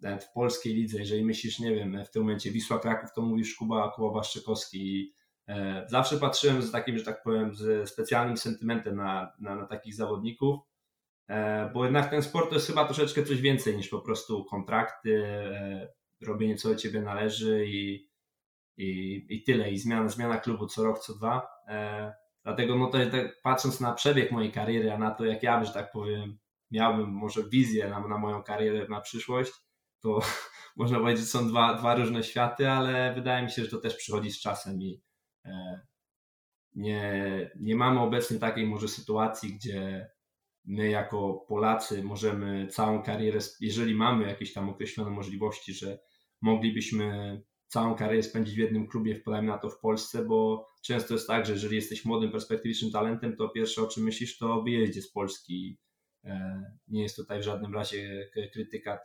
w polskiej lidze, jeżeli myślisz, nie wiem, w tym momencie Wisła Kraków, to mówisz Kuba, Kuba Waszczykowski. E, zawsze patrzyłem z takim, że tak powiem, z specjalnym sentymentem na, na, na takich zawodników, e, bo jednak ten sport to jest chyba troszeczkę coś więcej niż po prostu kontrakty, e, robienie co do ciebie należy i, i, i tyle. I zmiana, zmiana klubu co rok, co dwa. Dlatego no to tak, patrząc na przebieg mojej kariery, a na to jak ja, że tak powiem, miałbym może wizję na, na moją karierę na przyszłość, to [laughs] można powiedzieć, są dwa, dwa różne światy, ale wydaje mi się, że to też przychodzi z czasem i e, nie, nie mamy obecnie takiej może sytuacji, gdzie my jako Polacy możemy całą karierę, jeżeli mamy jakieś tam określone możliwości, że moglibyśmy całą karierę spędzić w jednym klubie, wpadajmy na to w Polsce, bo często jest tak, że jeżeli jesteś młodym, perspektywicznym talentem, to pierwsze o czym myślisz to o wyjeździe z Polski. E, nie jest tutaj w żadnym razie krytyka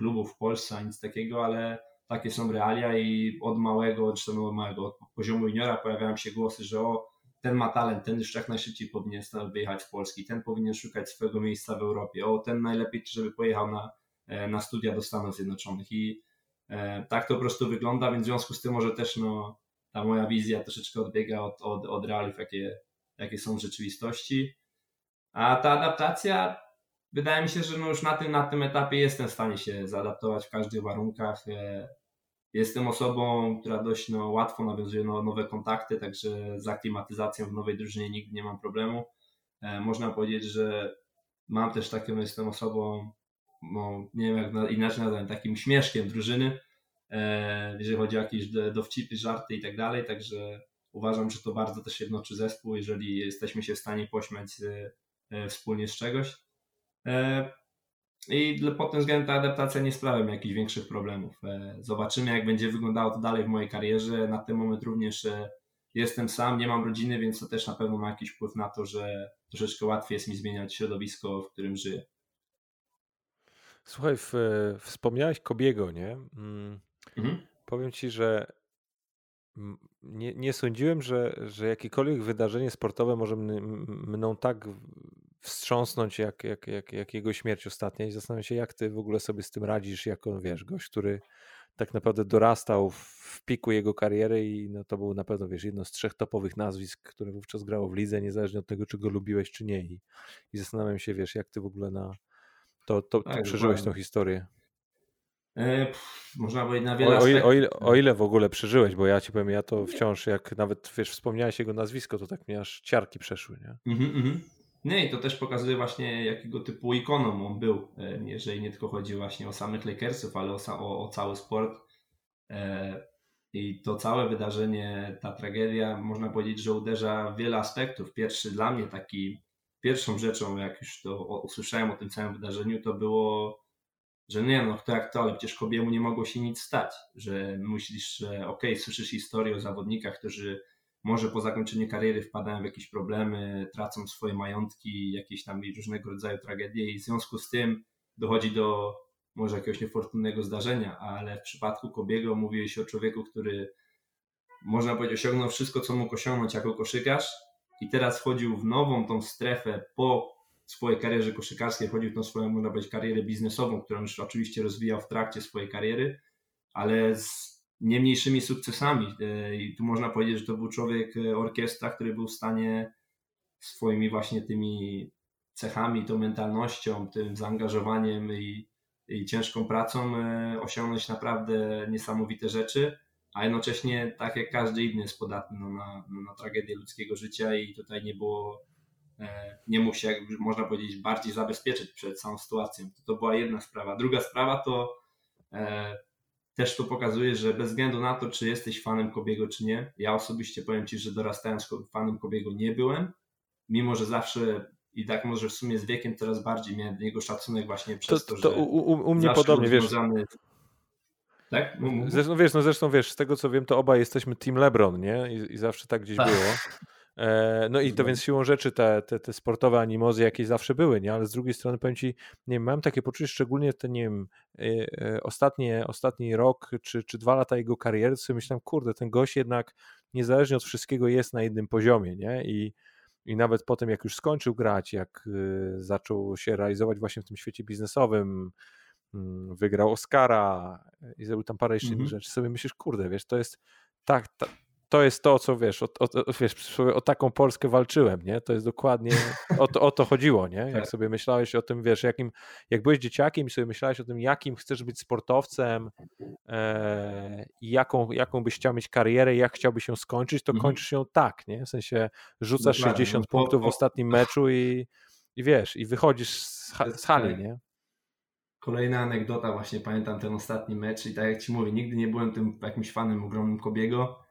klubów w Polsce, nic takiego, ale takie są realia i od małego, czy to małego, od poziomu juniora pojawiają się głosy, że o, ten ma talent, ten już jak najszybciej powinien wyjechać w Polski, ten powinien szukać swojego miejsca w Europie, o, ten najlepiej, żeby pojechał na, e, na studia do Stanów Zjednoczonych i e, tak to po prostu wygląda, więc w związku z tym może też no, ta moja wizja troszeczkę odbiega od, od, od realiów, jakie, jakie są w rzeczywistości. A ta adaptacja wydaje mi się, że no już na tym, na tym etapie jestem w stanie się zaadaptować w każdych warunkach. E, jestem osobą, która dość no, łatwo nawiązuje no, nowe kontakty, także z aklimatyzacją w nowej drużynie nigdy nie mam problemu. E, można powiedzieć, że mam też taką, jestem osobą, no, nie wiem jak inaczej nazwać, takim śmieszkiem drużyny, e, jeżeli chodzi o jakieś dowcipy, żarty i tak dalej, także uważam, że to bardzo też jednoczy zespół, jeżeli jesteśmy się w stanie pośmiać wspólnie z czegoś. E, I pod tym względem ta adaptacja nie sprawia mi jakichś większych problemów. E, zobaczymy, jak będzie wyglądało to dalej w mojej karierze. Na ten moment również e, jestem sam, nie mam rodziny, więc to też na pewno ma jakiś wpływ na to, że troszeczkę łatwiej jest mi zmieniać środowisko, w którym żyję. Słuchaj, w, wspomniałeś Kobiego, nie? Mm, mhm. Powiem ci, że nie, nie sądziłem, że, że jakiekolwiek wydarzenie sportowe może mną tak wstrząsnąć jak, jak, jak, jak jego śmierć ostatnia i zastanawiam się, jak ty w ogóle sobie z tym radzisz, jako wiesz, gość, który tak naprawdę dorastał w piku jego kariery i no, to był na pewno, wiesz, jedno z trzech topowych nazwisk, które wówczas grało w lidze, niezależnie od tego, czy go lubiłeś, czy nie. I, i zastanawiam się, wiesz, jak ty w ogóle na to, to, to tak, przeżyłeś tą historię. E, pff, można powiedzieć na wiele o, o, ile, o, ile, o, ile, w ogóle przeżyłeś, bo ja ci powiem, ja to wciąż, jak nawet wiesz, wspomniałeś jego nazwisko, to tak mi aż ciarki przeszły, nie? Mm nie, i to też pokazuje właśnie jakiego typu ikoną on był, jeżeli nie tylko chodzi właśnie o samych Lakersów, ale o, o, o cały sport. E, I to całe wydarzenie, ta tragedia, można powiedzieć, że uderza w wiele aspektów. Pierwszy dla mnie taki, pierwszą rzeczą, jak już to usłyszałem o tym całym wydarzeniu, to było, że nie no, kto jak to, ale przecież kobiemu nie mogło się nic stać, że myślisz, że okej, okay, słyszysz historię o zawodnikach, którzy może po zakończeniu kariery wpadają w jakieś problemy, tracą swoje majątki, jakieś tam różnego rodzaju tragedie i w związku z tym dochodzi do może jakiegoś niefortunnego zdarzenia, ale w przypadku Kobiego mówi się o człowieku, który można powiedzieć osiągnął wszystko, co mógł osiągnąć jako koszykarz i teraz wchodził w nową tą strefę po swojej karierze koszykarskiej, wchodził w tą swoją, można powiedzieć, karierę biznesową, którą już oczywiście rozwijał w trakcie swojej kariery, ale z nie mniejszymi sukcesami. E, I tu można powiedzieć, że to był człowiek e, orkiestra, który był w stanie swoimi właśnie tymi cechami, tą mentalnością, tym zaangażowaniem i, i ciężką pracą osiągnąć naprawdę niesamowite rzeczy, a jednocześnie tak jak każdy inny jest podatny no, na, no, na tragedię ludzkiego życia i tutaj nie było nie mógł się, można powiedzieć, bardziej zabezpieczyć przed całą sytuacją. To, to była jedna sprawa. Druga sprawa to e, też to pokazuje, że bez względu na to, czy jesteś fanem Kobiego, czy nie, ja osobiście powiem Ci, że dorastając fanem Kobiego nie byłem, mimo że zawsze i tak może w sumie z wiekiem coraz bardziej miałem do niego szacunek właśnie przez to, to, to że u, u mnie podobnie, wiesz. Tak? Zresztą wiesz, no zresztą wiesz, z tego co wiem, to obaj jesteśmy Team LeBron, nie? I, i zawsze tak gdzieś tak. było. [laughs] E, no i to więc siłą rzeczy te, te, te sportowe animozy jakieś zawsze były, nie? Ale z drugiej strony powiem ci, nie wiem, mam takie poczucie, szczególnie ten, nie wiem, e, e, ostatnie, ostatni rok czy, czy dwa lata jego kariery, sobie myślałem, kurde, ten gość jednak niezależnie od wszystkiego jest na jednym poziomie, nie? I, i nawet po tym, jak już skończył grać, jak zaczął się realizować właśnie w tym świecie biznesowym, mm, wygrał Oscara i zrobił tam parę jeszcze innych mhm. rzeczy, sobie myślisz, kurde, wiesz, to jest tak, tak to jest to, co wiesz, o, o, wiesz, o taką Polskę walczyłem, nie? To jest dokładnie, o to, o to chodziło, nie? Jak tak. sobie myślałeś o tym, wiesz, jakim, jak byłeś dzieciakiem i sobie myślałeś o tym, jakim chcesz być sportowcem e, jaką, jaką byś chciał mieć karierę, jak chciałbyś się skończyć, to mhm. kończysz ją tak, nie? W sensie rzucasz Dokładnie. 60 no, punktów w ostatnim meczu i, i wiesz, i wychodzisz z, z hali, nie? Kolejna anegdota, właśnie pamiętam ten ostatni mecz i tak jak Ci mówię, nigdy nie byłem tym jakimś fanem ogromnym Kobiego,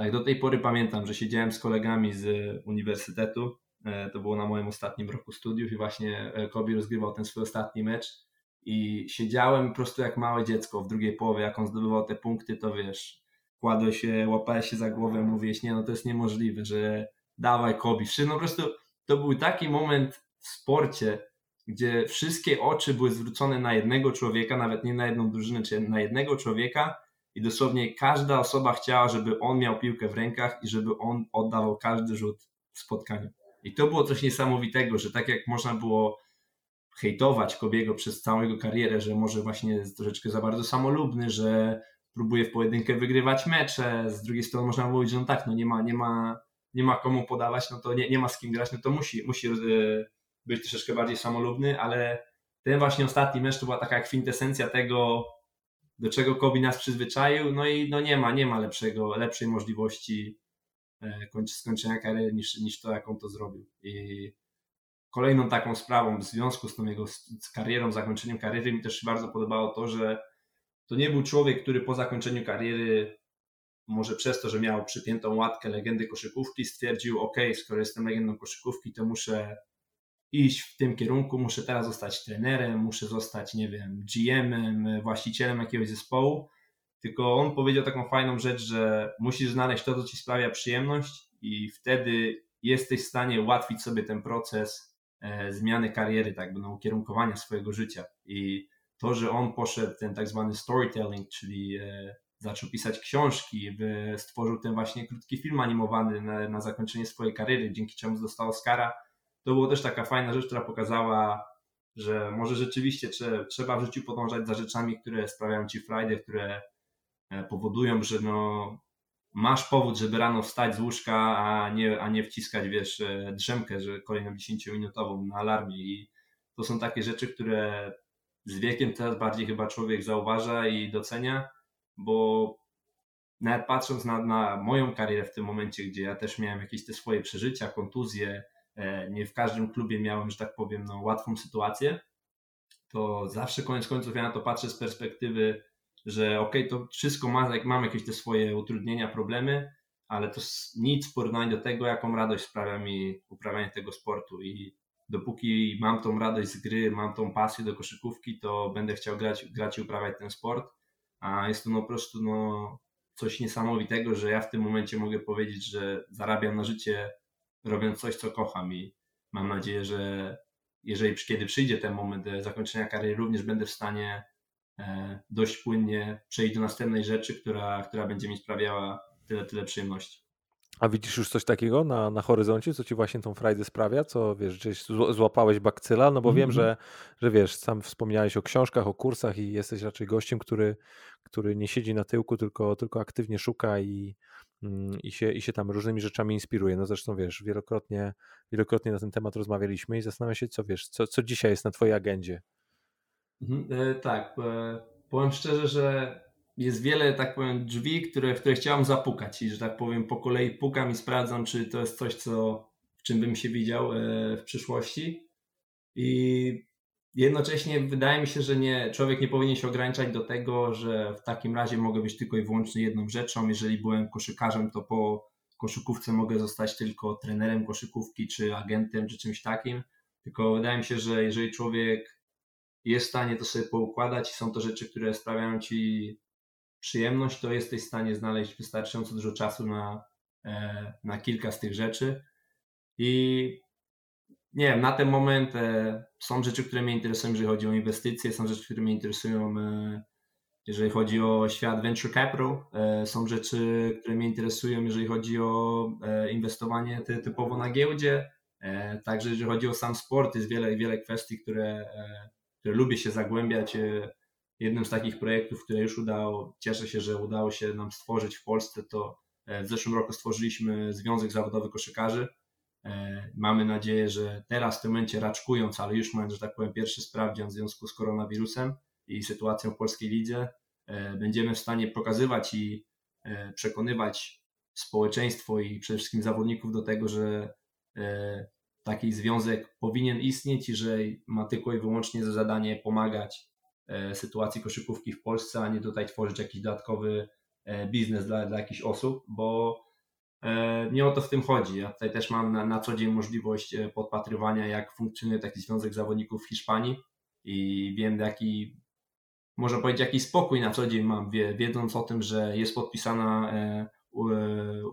tak, do tej pory pamiętam, że siedziałem z kolegami z uniwersytetu. E, to było na moim ostatnim roku studiów i właśnie e, Kobi rozgrywał ten swój ostatni mecz. I siedziałem po prostu jak małe dziecko w drugiej połowie, jak on zdobywał te punkty, to wiesz, kładłeś się, łapałeś się za głowę, mówiłeś, nie no to jest niemożliwe, że dawaj Kobi. No po prostu to był taki moment w sporcie, gdzie wszystkie oczy były zwrócone na jednego człowieka, nawet nie na jedną drużynę, czy na jednego człowieka i dosłownie każda osoba chciała, żeby on miał piłkę w rękach i żeby on oddawał każdy rzut w spotkaniu. I to było coś niesamowitego, że tak jak można było hejtować Kobiego przez całą jego karierę, że może właśnie jest troszeczkę za bardzo samolubny, że próbuje w pojedynkę wygrywać mecze, z drugiej strony można mówić, że no tak, no nie ma, nie ma, nie ma komu podawać, no to nie, nie ma z kim grać, no to musi, musi e, być troszeczkę bardziej samolubny, ale ten właśnie ostatni mecz to była taka kwintesencja tego, do czego Kobi nas przyzwyczaił, no i no nie ma, nie ma lepszego, lepszej możliwości e, skończenia kariery niż, niż to, jaką to zrobił. I kolejną taką sprawą w związku z tą jego z karierą, zakończeniem kariery mi też się bardzo podobało to, że to nie był człowiek, który po zakończeniu kariery może przez to, że miał przypiętą łatkę legendy koszykówki, stwierdził, ok, skoro jestem legendą koszykówki, to muszę iść w tym kierunku, muszę teraz zostać trenerem, muszę zostać, nie wiem, GM-em, właścicielem jakiegoś zespołu. Tylko on powiedział taką fajną rzecz, że musisz znaleźć to, co ci sprawia przyjemność, i wtedy jesteś w stanie ułatwić sobie ten proces e, zmiany kariery, tak, no, ukierunkowania swojego życia. I to, że on poszedł ten tak zwany storytelling, czyli e, zaczął pisać książki, stworzył ten właśnie krótki film animowany na, na zakończenie swojej kariery, dzięki czemu dostał Oscara to była też taka fajna rzecz, która pokazała, że może rzeczywiście trzeba w życiu podążać za rzeczami, które sprawiają ci frajdę, które e, powodują, że no, masz powód, żeby rano wstać z łóżka, a nie, a nie wciskać, wiesz, e, drzemkę, że kolejną 10-minutową na alarmie. I to są takie rzeczy, które z wiekiem teraz bardziej chyba człowiek zauważa i docenia, bo nawet patrząc na, na moją karierę w tym momencie, gdzie ja też miałem jakieś te swoje przeżycia, kontuzje, nie w każdym klubie miałem, że tak powiem, no, łatwą sytuację, to zawsze koniec końców ja na to patrzę z perspektywy, że ok, to wszystko ma, jak mam jakieś te swoje utrudnienia, problemy, ale to nic w porównaniu do tego, jaką radość sprawia mi uprawianie tego sportu. I dopóki mam tą radość z gry, mam tą pasję do koszykówki, to będę chciał grać, grać i uprawiać ten sport, a jest to no po prostu no, coś niesamowitego, że ja w tym momencie mogę powiedzieć, że zarabiam na życie robiąc coś, co kocham i mam nadzieję, że jeżeli kiedy przyjdzie ten moment zakończenia kariery, również będę w stanie e, dość płynnie przejść do następnej rzeczy, która, która będzie mi sprawiała tyle, tyle przyjemności. A widzisz już coś takiego na, na horyzoncie, co ci właśnie tą frajdę sprawia? Co wiesz, gdzieś złapałeś bakcyla? No bo mm -hmm. wiem, mhm. że, że wiesz, sam wspomniałeś o książkach, o kursach i jesteś raczej gościem, który, który nie siedzi na tyłku, tylko, tylko aktywnie szuka i, i się, i się tam różnymi rzeczami inspiruje. No zresztą wiesz, wielokrotnie, wielokrotnie na ten temat rozmawialiśmy i zastanawiam się, co wiesz, co, co dzisiaj jest na twojej agendzie. Mhm, e, tak, e, powiem szczerze, że jest wiele, tak powiem, drzwi, które, które chciałem zapukać i, że tak powiem, po kolei pukam i sprawdzam, czy to jest coś, co, w czym bym się widział e, w przyszłości. I jednocześnie wydaje mi się, że nie, człowiek nie powinien się ograniczać do tego, że w takim razie mogę być tylko i wyłącznie jedną rzeczą. Jeżeli byłem koszykarzem, to po koszykówce mogę zostać tylko trenerem koszykówki, czy agentem, czy czymś takim. Tylko wydaje mi się, że jeżeli człowiek jest w stanie to sobie poukładać i są to rzeczy, które sprawiają ci przyjemność, to jesteś w stanie znaleźć wystarczająco dużo czasu na, e, na kilka z tych rzeczy. I nie wiem, na ten moment e, są rzeczy, które mnie interesują, jeżeli chodzi o inwestycje, są rzeczy, które mnie interesują, e, jeżeli chodzi o świat venture capital, są rzeczy, które mnie interesują, jeżeli chodzi o inwestowanie typowo na giełdzie. Także jeżeli chodzi o sam sport, jest wiele, wiele kwestii, które, które lubię się zagłębiać jednym z takich projektów, które już udało, cieszę się, że udało się nam stworzyć w Polsce, to e, w zeszłym roku stworzyliśmy Związek Zawodowy Koszykarzy. E, mamy nadzieję, że teraz w tym momencie raczkując, ale już mając, że tak powiem, pierwszy sprawdzian w związku z koronawirusem i sytuacją w polskiej lidze, e, będziemy w stanie pokazywać i przekonywać społeczeństwo i przede wszystkim zawodników do tego, że taki związek powinien istnieć i że ma tylko i wyłącznie za zadanie pomagać E, sytuacji koszykówki w Polsce, a nie tutaj tworzyć jakiś dodatkowy e, biznes dla, dla jakichś osób, bo e, nie o to w tym chodzi. Ja tutaj też mam na, na co dzień możliwość podpatrywania, jak funkcjonuje taki związek zawodników w Hiszpanii i wiem, jaki, można powiedzieć, jaki spokój na co dzień mam, wiedząc o tym, że jest podpisana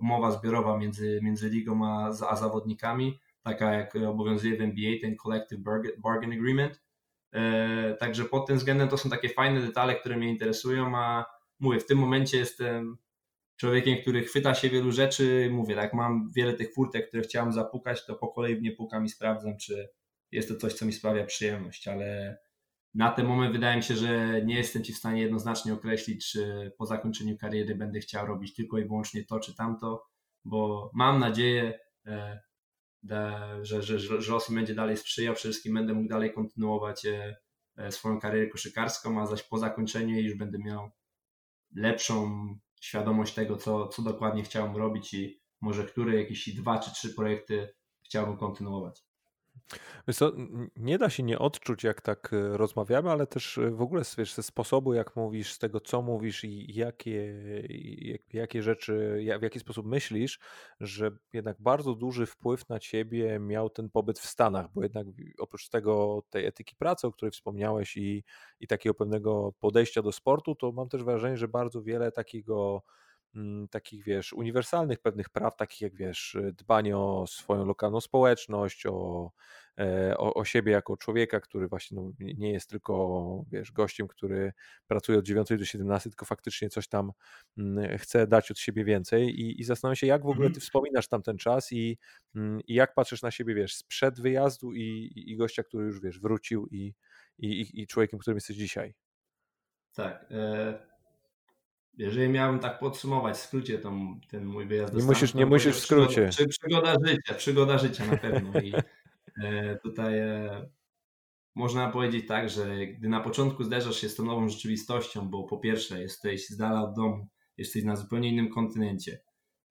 umowa zbiorowa między, między ligą a, a zawodnikami, taka jak obowiązuje w NBA, ten Collective Bargain Agreement, E, także pod tym względem to są takie fajne detale, które mnie interesują, a mówię, w tym momencie jestem człowiekiem, który chwyta się wielu rzeczy, mówię, tak, mam wiele tych furtek, które chciałem zapukać, to po kolei w nie pukam i sprawdzam, czy jest to coś, co mi sprawia przyjemność, ale na ten moment wydaje mi się, że nie jestem Ci w stanie jednoznacznie określić, czy po zakończeniu kariery będę chciał robić tylko i wyłącznie to czy tamto, bo mam nadzieję, e, że, że, że los będzie dalej sprzyjał, przede wszystkim będę mógł dalej kontynuować e, e, swoją karierę koszykarską, a zaś po zakończeniu już będę miał lepszą świadomość tego, co, co dokładnie chciałem robić i może które jakieś dwa czy trzy projekty chciałbym kontynuować. Wiesz co, nie da się nie odczuć, jak tak e, rozmawiamy, ale też e, w ogóle wiesz, ze sposobu, jak mówisz, z tego, co mówisz i jakie, jakie rzeczy, w jaki sposób myślisz, że jednak bardzo duży wpływ na ciebie miał ten pobyt w Stanach, bo jednak oprócz tego, tej etyki pracy, o której wspomniałeś i, i takiego pewnego podejścia do sportu, to mam też wrażenie, że bardzo wiele takiego takich, wiesz, uniwersalnych pewnych praw, takich jak, wiesz, dbanie o swoją lokalną społeczność, o, e, o, o siebie jako człowieka, który właśnie no, nie jest tylko, wiesz, gościem, który pracuje od 9 do 17, tylko faktycznie coś tam mm, chce dać od siebie więcej i, i zastanawiam się, jak w ogóle ty mhm. wspominasz tam ten czas i, mm, i jak patrzysz na siebie, wiesz, sprzed wyjazdu i, i gościa, który już, wiesz, wrócił i, i, i człowiekiem, którym jesteś dzisiaj. Tak. E jeżeli miałbym tak podsumować w skrócie tą, ten mój wyjazd do Nie musisz, nie musisz w skrócie. Przygoda, przygoda życia, przygoda życia na pewno. I e, tutaj e, można powiedzieć tak, że gdy na początku zderzasz się z tą nową rzeczywistością, bo po pierwsze jesteś z dala od domu, jesteś na zupełnie innym kontynencie.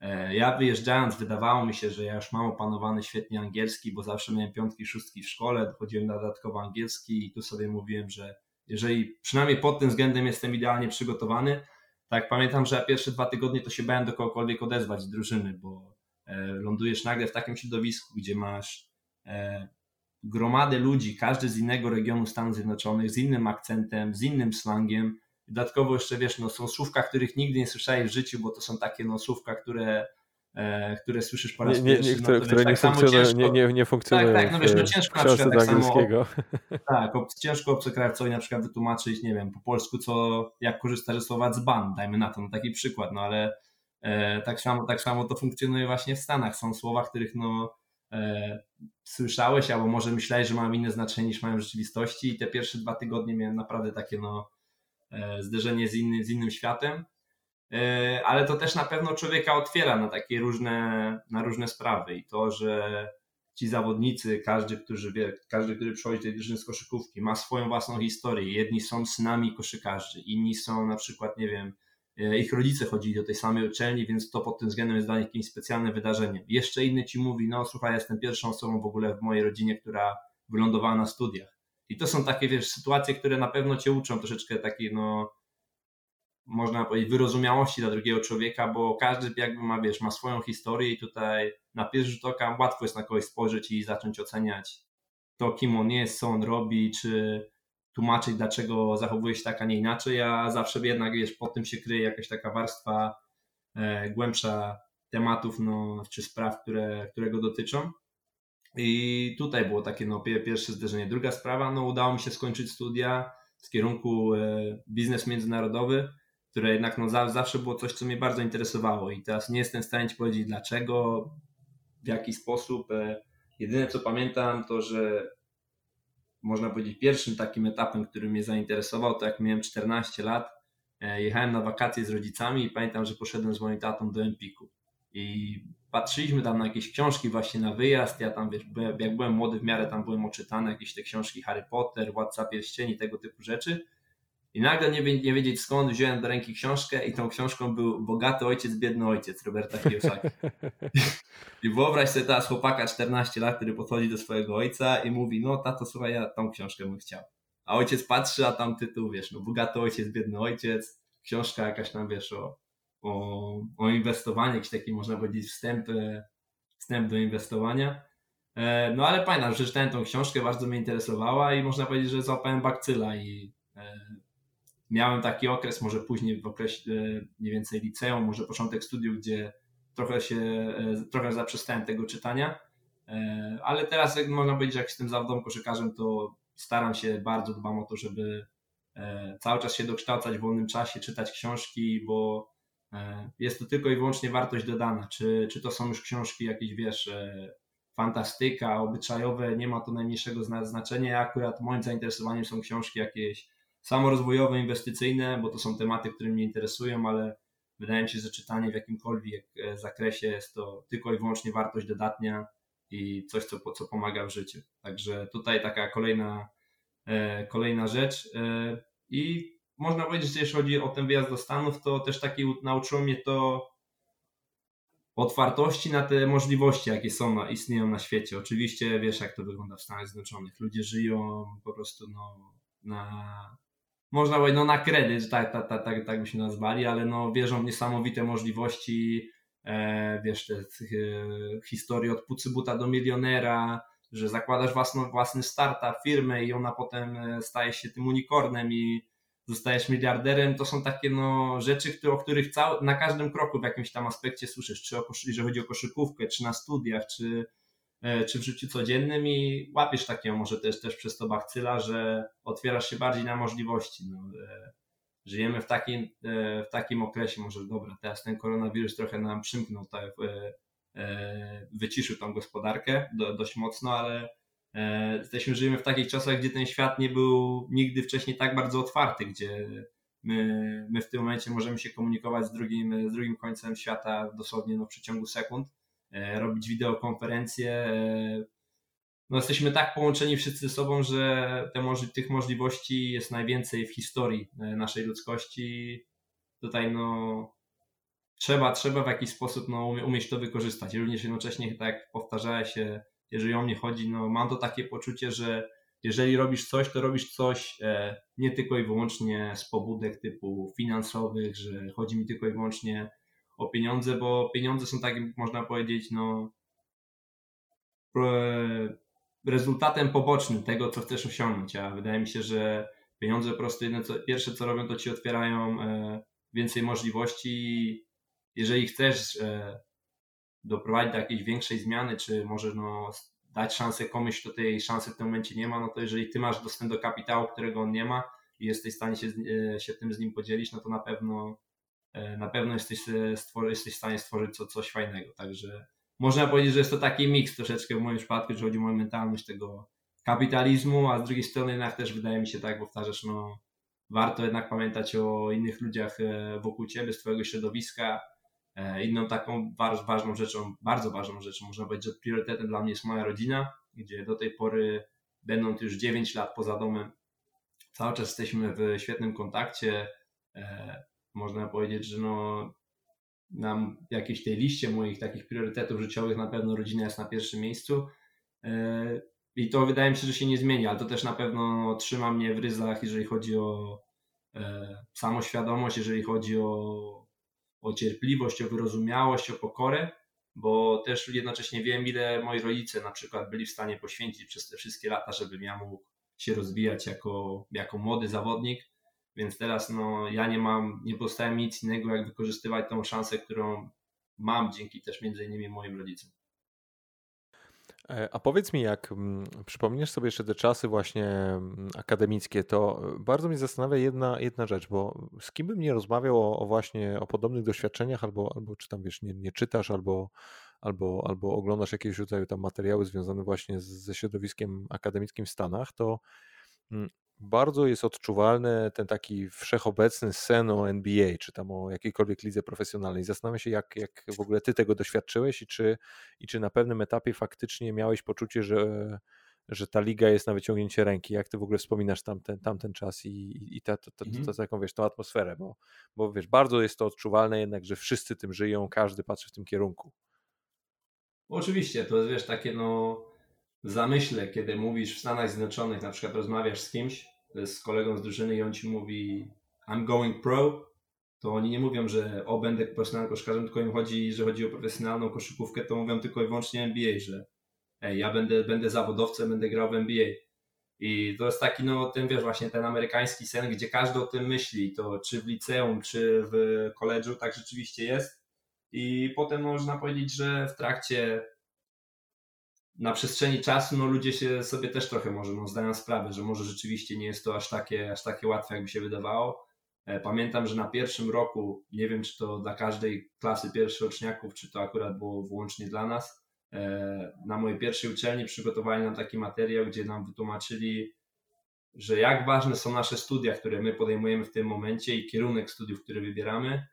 E, ja wyjeżdżając wydawało mi się, że ja już mam opanowany świetnie angielski, bo zawsze miałem piątki, szóstki w szkole, dochodziłem na dodatkowo angielski i tu sobie mówiłem, że jeżeli przynajmniej pod tym względem jestem idealnie przygotowany, tak, pamiętam, że pierwsze dwa tygodnie to się bałem do kogokolwiek odezwać z drużyny, bo e, lądujesz nagle w takim środowisku, gdzie masz e, gromadę ludzi, każdy z innego regionu Stanów Zjednoczonych, z innym akcentem, z innym slangiem. Dodatkowo jeszcze wiesz, no, są słówka, których nigdy nie słyszałeś w życiu, bo to są takie no, słówka, które które słyszysz po raz nie, pierwszy. Nie, które, no, które nie, tak funkcjonują, ciężko, nie, nie, nie funkcjonują. Tak, tak, no wiesz, no ciężko na przykład tak samo, [laughs] tak, ciężko obcokrajowcowi na przykład wytłumaczyć, nie wiem, po polsku, co, jak korzystasz ze słowa dzban, dajmy na to, no taki przykład, no ale e, tak, samo, tak samo to funkcjonuje właśnie w Stanach. Są słowa, których no e, słyszałeś, albo może myślałeś, że mają inne znaczenie niż mają w rzeczywistości i te pierwsze dwa tygodnie miałem naprawdę takie no e, zderzenie z, inny, z innym światem e, ale to też na pewno człowieka otwiera na takie różne, na różne sprawy i to, że ci zawodnicy, każdy, który wie, każdy, który przychodzi do tej drużyny z koszykówki, ma swoją własną historię. Jedni są synami koszykarzy, inni są na przykład, nie wiem, e, ich rodzice chodzili do tej samej uczelni, więc to pod tym względem jest dla nich jakimś specjalnym wydarzeniem. Jeszcze inny ci mówi, no słuchaj, jestem pierwszą osobą w ogóle w mojej rodzinie, która wylądowała na studiach. I to są takie, wiesz, sytuacje, które na pewno cię uczą troszeczkę takiej, no, można powiedzieć, wyrozumiałości dla drugiego człowieka, bo każdy jakby ma, wiesz, ma swoją historię i tutaj na pierwszy rzut oka łatwo jest na kogoś spojrzeć i zacząć oceniać to, kim on jest, co on robi, czy tłumaczyć, dlaczego zachowuje się tak, a nie inaczej, a zawsze jednak, wiesz, pod tym się kryje jakaś taka warstwa e, głębsza tematów, no, czy spraw, które, które go dotyczą. I tutaj było takie no, pierwsze zderzenie. Druga sprawa, no, udało mi się skończyć studia z kierunku e, biznes międzynarodowy, które jednak no, zawsze było coś, co mnie bardzo interesowało i teraz nie jestem w stanie Ci powiedzieć dlaczego, w jaki sposób. E, jedyne co pamiętam to, że można powiedzieć pierwszym takim etapem, który mnie zainteresował, to jak miałem 14 lat, e, jechałem na wakacje z rodzicami i pamiętam, że poszedłem z moim tatą do Empiku. I patrzyliśmy tam na jakieś książki właśnie na wyjazd, ja tam wiesz, jak byłem młody w miarę tam byłem oczytany, jakieś te książki Harry Potter, Władca Pierścieni, tego typu rzeczy i nagle nie, nie wiedzieć skąd wziąłem do ręki książkę i tą książką był Bogaty ojciec, biedny ojciec Roberta Kiyosaki. [laughs] I wyobraź sobie teraz chłopaka 14 lat, który podchodzi do swojego ojca i mówi, no tato słuchaj, ja tą książkę bym chciał. A ojciec patrzy, a tam tytuł, wiesz, no Bogaty ojciec, biedny ojciec, książka jakaś tam, wiesz, o, o, o inwestowaniu, jakiś taki można powiedzieć wstęp, e, wstęp do inwestowania. E, no ale pamiętam, że czytałem tą książkę, bardzo mnie interesowała i można powiedzieć, że złapałem bakcyla i e, miałem taki okres, może później w okresie mniej więcej liceum, może początek studiów, gdzie trochę się, e, trochę zaprzestałem tego czytania, e, ale teraz jak można powiedzieć, jak jestem zawodowym koszykarzem, to staram się, bardzo dbam o to, żeby e, cały czas się dokształcać w wolnym czasie, czytać książki, bo jest to tylko i wyłącznie wartość dodana. Czy, czy to są już książki jakieś, wiesz, fantastyka, obyczajowe, nie ma to najmniejszego znaczenia. Akurat moim zainteresowaniem są książki jakieś samorozwojowe, inwestycyjne, bo to są tematy, które mnie interesują, ale wydaje mi się, że czytanie w jakimkolwiek e, zakresie jest to tylko i wyłącznie wartość dodatnia i coś, co, co pomaga w życiu. Także tutaj taka kolejna, e, kolejna rzecz. E, I można powiedzieć, że jeśli chodzi o ten wyjazd do Stanów, to też taki nauczyło mnie to otwartości na te możliwości, jakie są, istnieją na świecie. Oczywiście wiesz, jak to wygląda w Stanach Zjednoczonych. Ludzie żyją po prostu no, na, można powiedzieć, no na kredyt, tak, tak, tak, tak, tak byśmy nazwali, ale no wierzą w niesamowite możliwości, e, wiesz, te, te historie od pucybuta do milionera, że zakładasz własną, własny startup, firmę i ona potem e, staje się tym unicornem i zostajesz miliarderem, to są takie no, rzeczy, które, o których na każdym kroku w jakimś tam aspekcie słyszysz, czy o, jeżeli chodzi o koszykówkę, czy na studiach, czy E, czy w życiu codziennym i łapiesz takiego może też, też przez to bakcyla, że otwierasz się bardziej na możliwości. No, e, żyjemy w takim, e, w takim okresie, może dobra, teraz ten koronawirus trochę nam przymknął, tak, wyciszył tą gospodarkę do, dość mocno, ale jesteśmy, żyjemy w takich czasach, gdzie ten świat nie był nigdy wcześniej tak bardzo otwarty, gdzie my, my w tym momencie możemy się komunikować z drugim, z drugim końcem świata dosłownie no, w przeciągu sekund E, robić wideokonferencje. E, no jesteśmy tak połączeni wszyscy ze sobą, że te, tych możliwości jest najwięcej w historii e, naszej ludzkości. Tutaj no trzeba, trzeba w jakiś sposób no, umieć to wykorzystać. Również jednocześnie, tak jak się, jeżeli o mnie chodzi, no mam to takie poczucie, że jeżeli robisz coś, to robisz coś nie tylko i wyłącznie z pobudek typu finansowych, że chodzi mi tylko i wyłącznie o pieniądze, bo pieniądze są takim, można powiedzieć, no rezultatem pobocznym tego, co chcesz osiągnąć, a wydaje mi się, że pieniądze po prostu jedno, co, pierwsze co robią, to ci otwierają e, więcej możliwości. Jeżeli chcesz e, doprowadzić do jakiejś większej zmiany, czy może no, dać szansę komuś, kto tej szansy w tym momencie nie ma, no to jeżeli ty masz dostęp do kapitału, którego on nie ma i jesteś w stanie się, e, się tym z nim podzielić, no to na pewno na pewno jesteś, e, stworzy, jesteś w stanie stworzyć co, coś fajnego. Także można powiedzieć, że jest to taki miks troszeczkę w moim przypadku, że chodzi o moją mentalność tego kapitalizmu, a z drugiej strony jednak też wydaje mi się, tak powtarzasz, no, warto jednak pamiętać o innych ludziach wokół ciebie, z twojego środowiska. Inną taką ważną rzeczą, bardzo ważną rzeczą, można powiedzieć, że priorytetem dla mnie jest moja rodzina, gdzie do tej pory, będąc już 9 lat poza domem, cały czas jesteśmy w świetnym kontakcie. Można powiedzieć, że no, na jakiejś tej liście moich takich priorytetów życiowych na pewno rodzina jest na pierwszym miejscu. E, I to wydaje mi się, że się nie zmieni, ale to też na pewno trzyma mnie w ryzach, jeżeli chodzi o e, samoświadomość, jeżeli chodzi o, o cierpliwość, o wyrozumiałość, o pokorę, bo też jednocześnie wiem, ile moi rodzice na przykład byli w stanie poświęcić przez te wszystkie lata, żebym ja mógł się rozwijać jako, jako młody zawodnik więc teraz no, ja nie mam, nie pozostaje mi nic innego, jak wykorzystywać tą szansę, którą mam dzięki też między innymi moim rodzicom. E, a powiedz mi, jak mm, przypomnisz sobie jeszcze te czasy właśnie mm, akademickie, to bardzo mnie zastanawia jedna, jedna rzecz, bo z kim bym nie rozmawiał o, o właśnie o podobnych doświadczeniach, albo, albo czy tam wiesz, nie, nie czytasz, albo, albo, albo oglądasz jakiegoś rodzaju tam materiały związane właśnie z, ze środowiskiem akademickim w Stanach, to mm, bardzo jest odczuwalny ten taki wszechobecny sen o NBA, czy tam o jakiejkolwiek lidze profesjonalnej. Zastanawiam się, jak, jak w ogóle ty tego doświadczyłeś i czy, i czy na pewnym etapie faktycznie miałeś poczucie, że, że ta liga jest na wyciągnięcie ręki. Jak ty w ogóle wspominasz tamten, tamten czas i, i ta, ta, ta, ta, mhm. taką, wiesz, tą atmosferę, bo, bo wiesz, bardzo jest to odczuwalne jednak, że wszyscy tym żyją, każdy patrzy w tym kierunku. Oczywiście, to jest, wiesz, takie no zamyśle, kiedy mówisz w Stanach Zjednoczonych, na przykład rozmawiasz z kimś, z kolegą z drużyny i on ci mówi I'm going pro, to oni nie mówią, że o będę profesjonalnym koszkarzem, tylko im chodzi, że chodzi o profesjonalną koszykówkę, to mówią tylko i wyłącznie NBA, że ej, ja będę, będę zawodowcem, będę grał w NBA. I to jest taki, no ten wiesz, właśnie ten amerykański sen, gdzie każdy o tym myśli, to czy w liceum, czy w koledżu, tak rzeczywiście jest. I potem można powiedzieć, że w trakcie na przestrzeni czasu no, ludzie się sobie też trochę może no, zdają sprawę, że może rzeczywiście nie jest to aż takie, aż takie łatwe, jakby się wydawało. E, pamiętam, że na pierwszym roku, nie wiem czy to dla każdej klasy pierwszoroczniaków, czy to akurat było wyłącznie dla nas, e, na mojej pierwszej uczelni przygotowali nam taki materiał, gdzie nam wytłumaczyli, że jak ważne są nasze studia, które my podejmujemy w tym momencie i kierunek studiów, który wybieramy,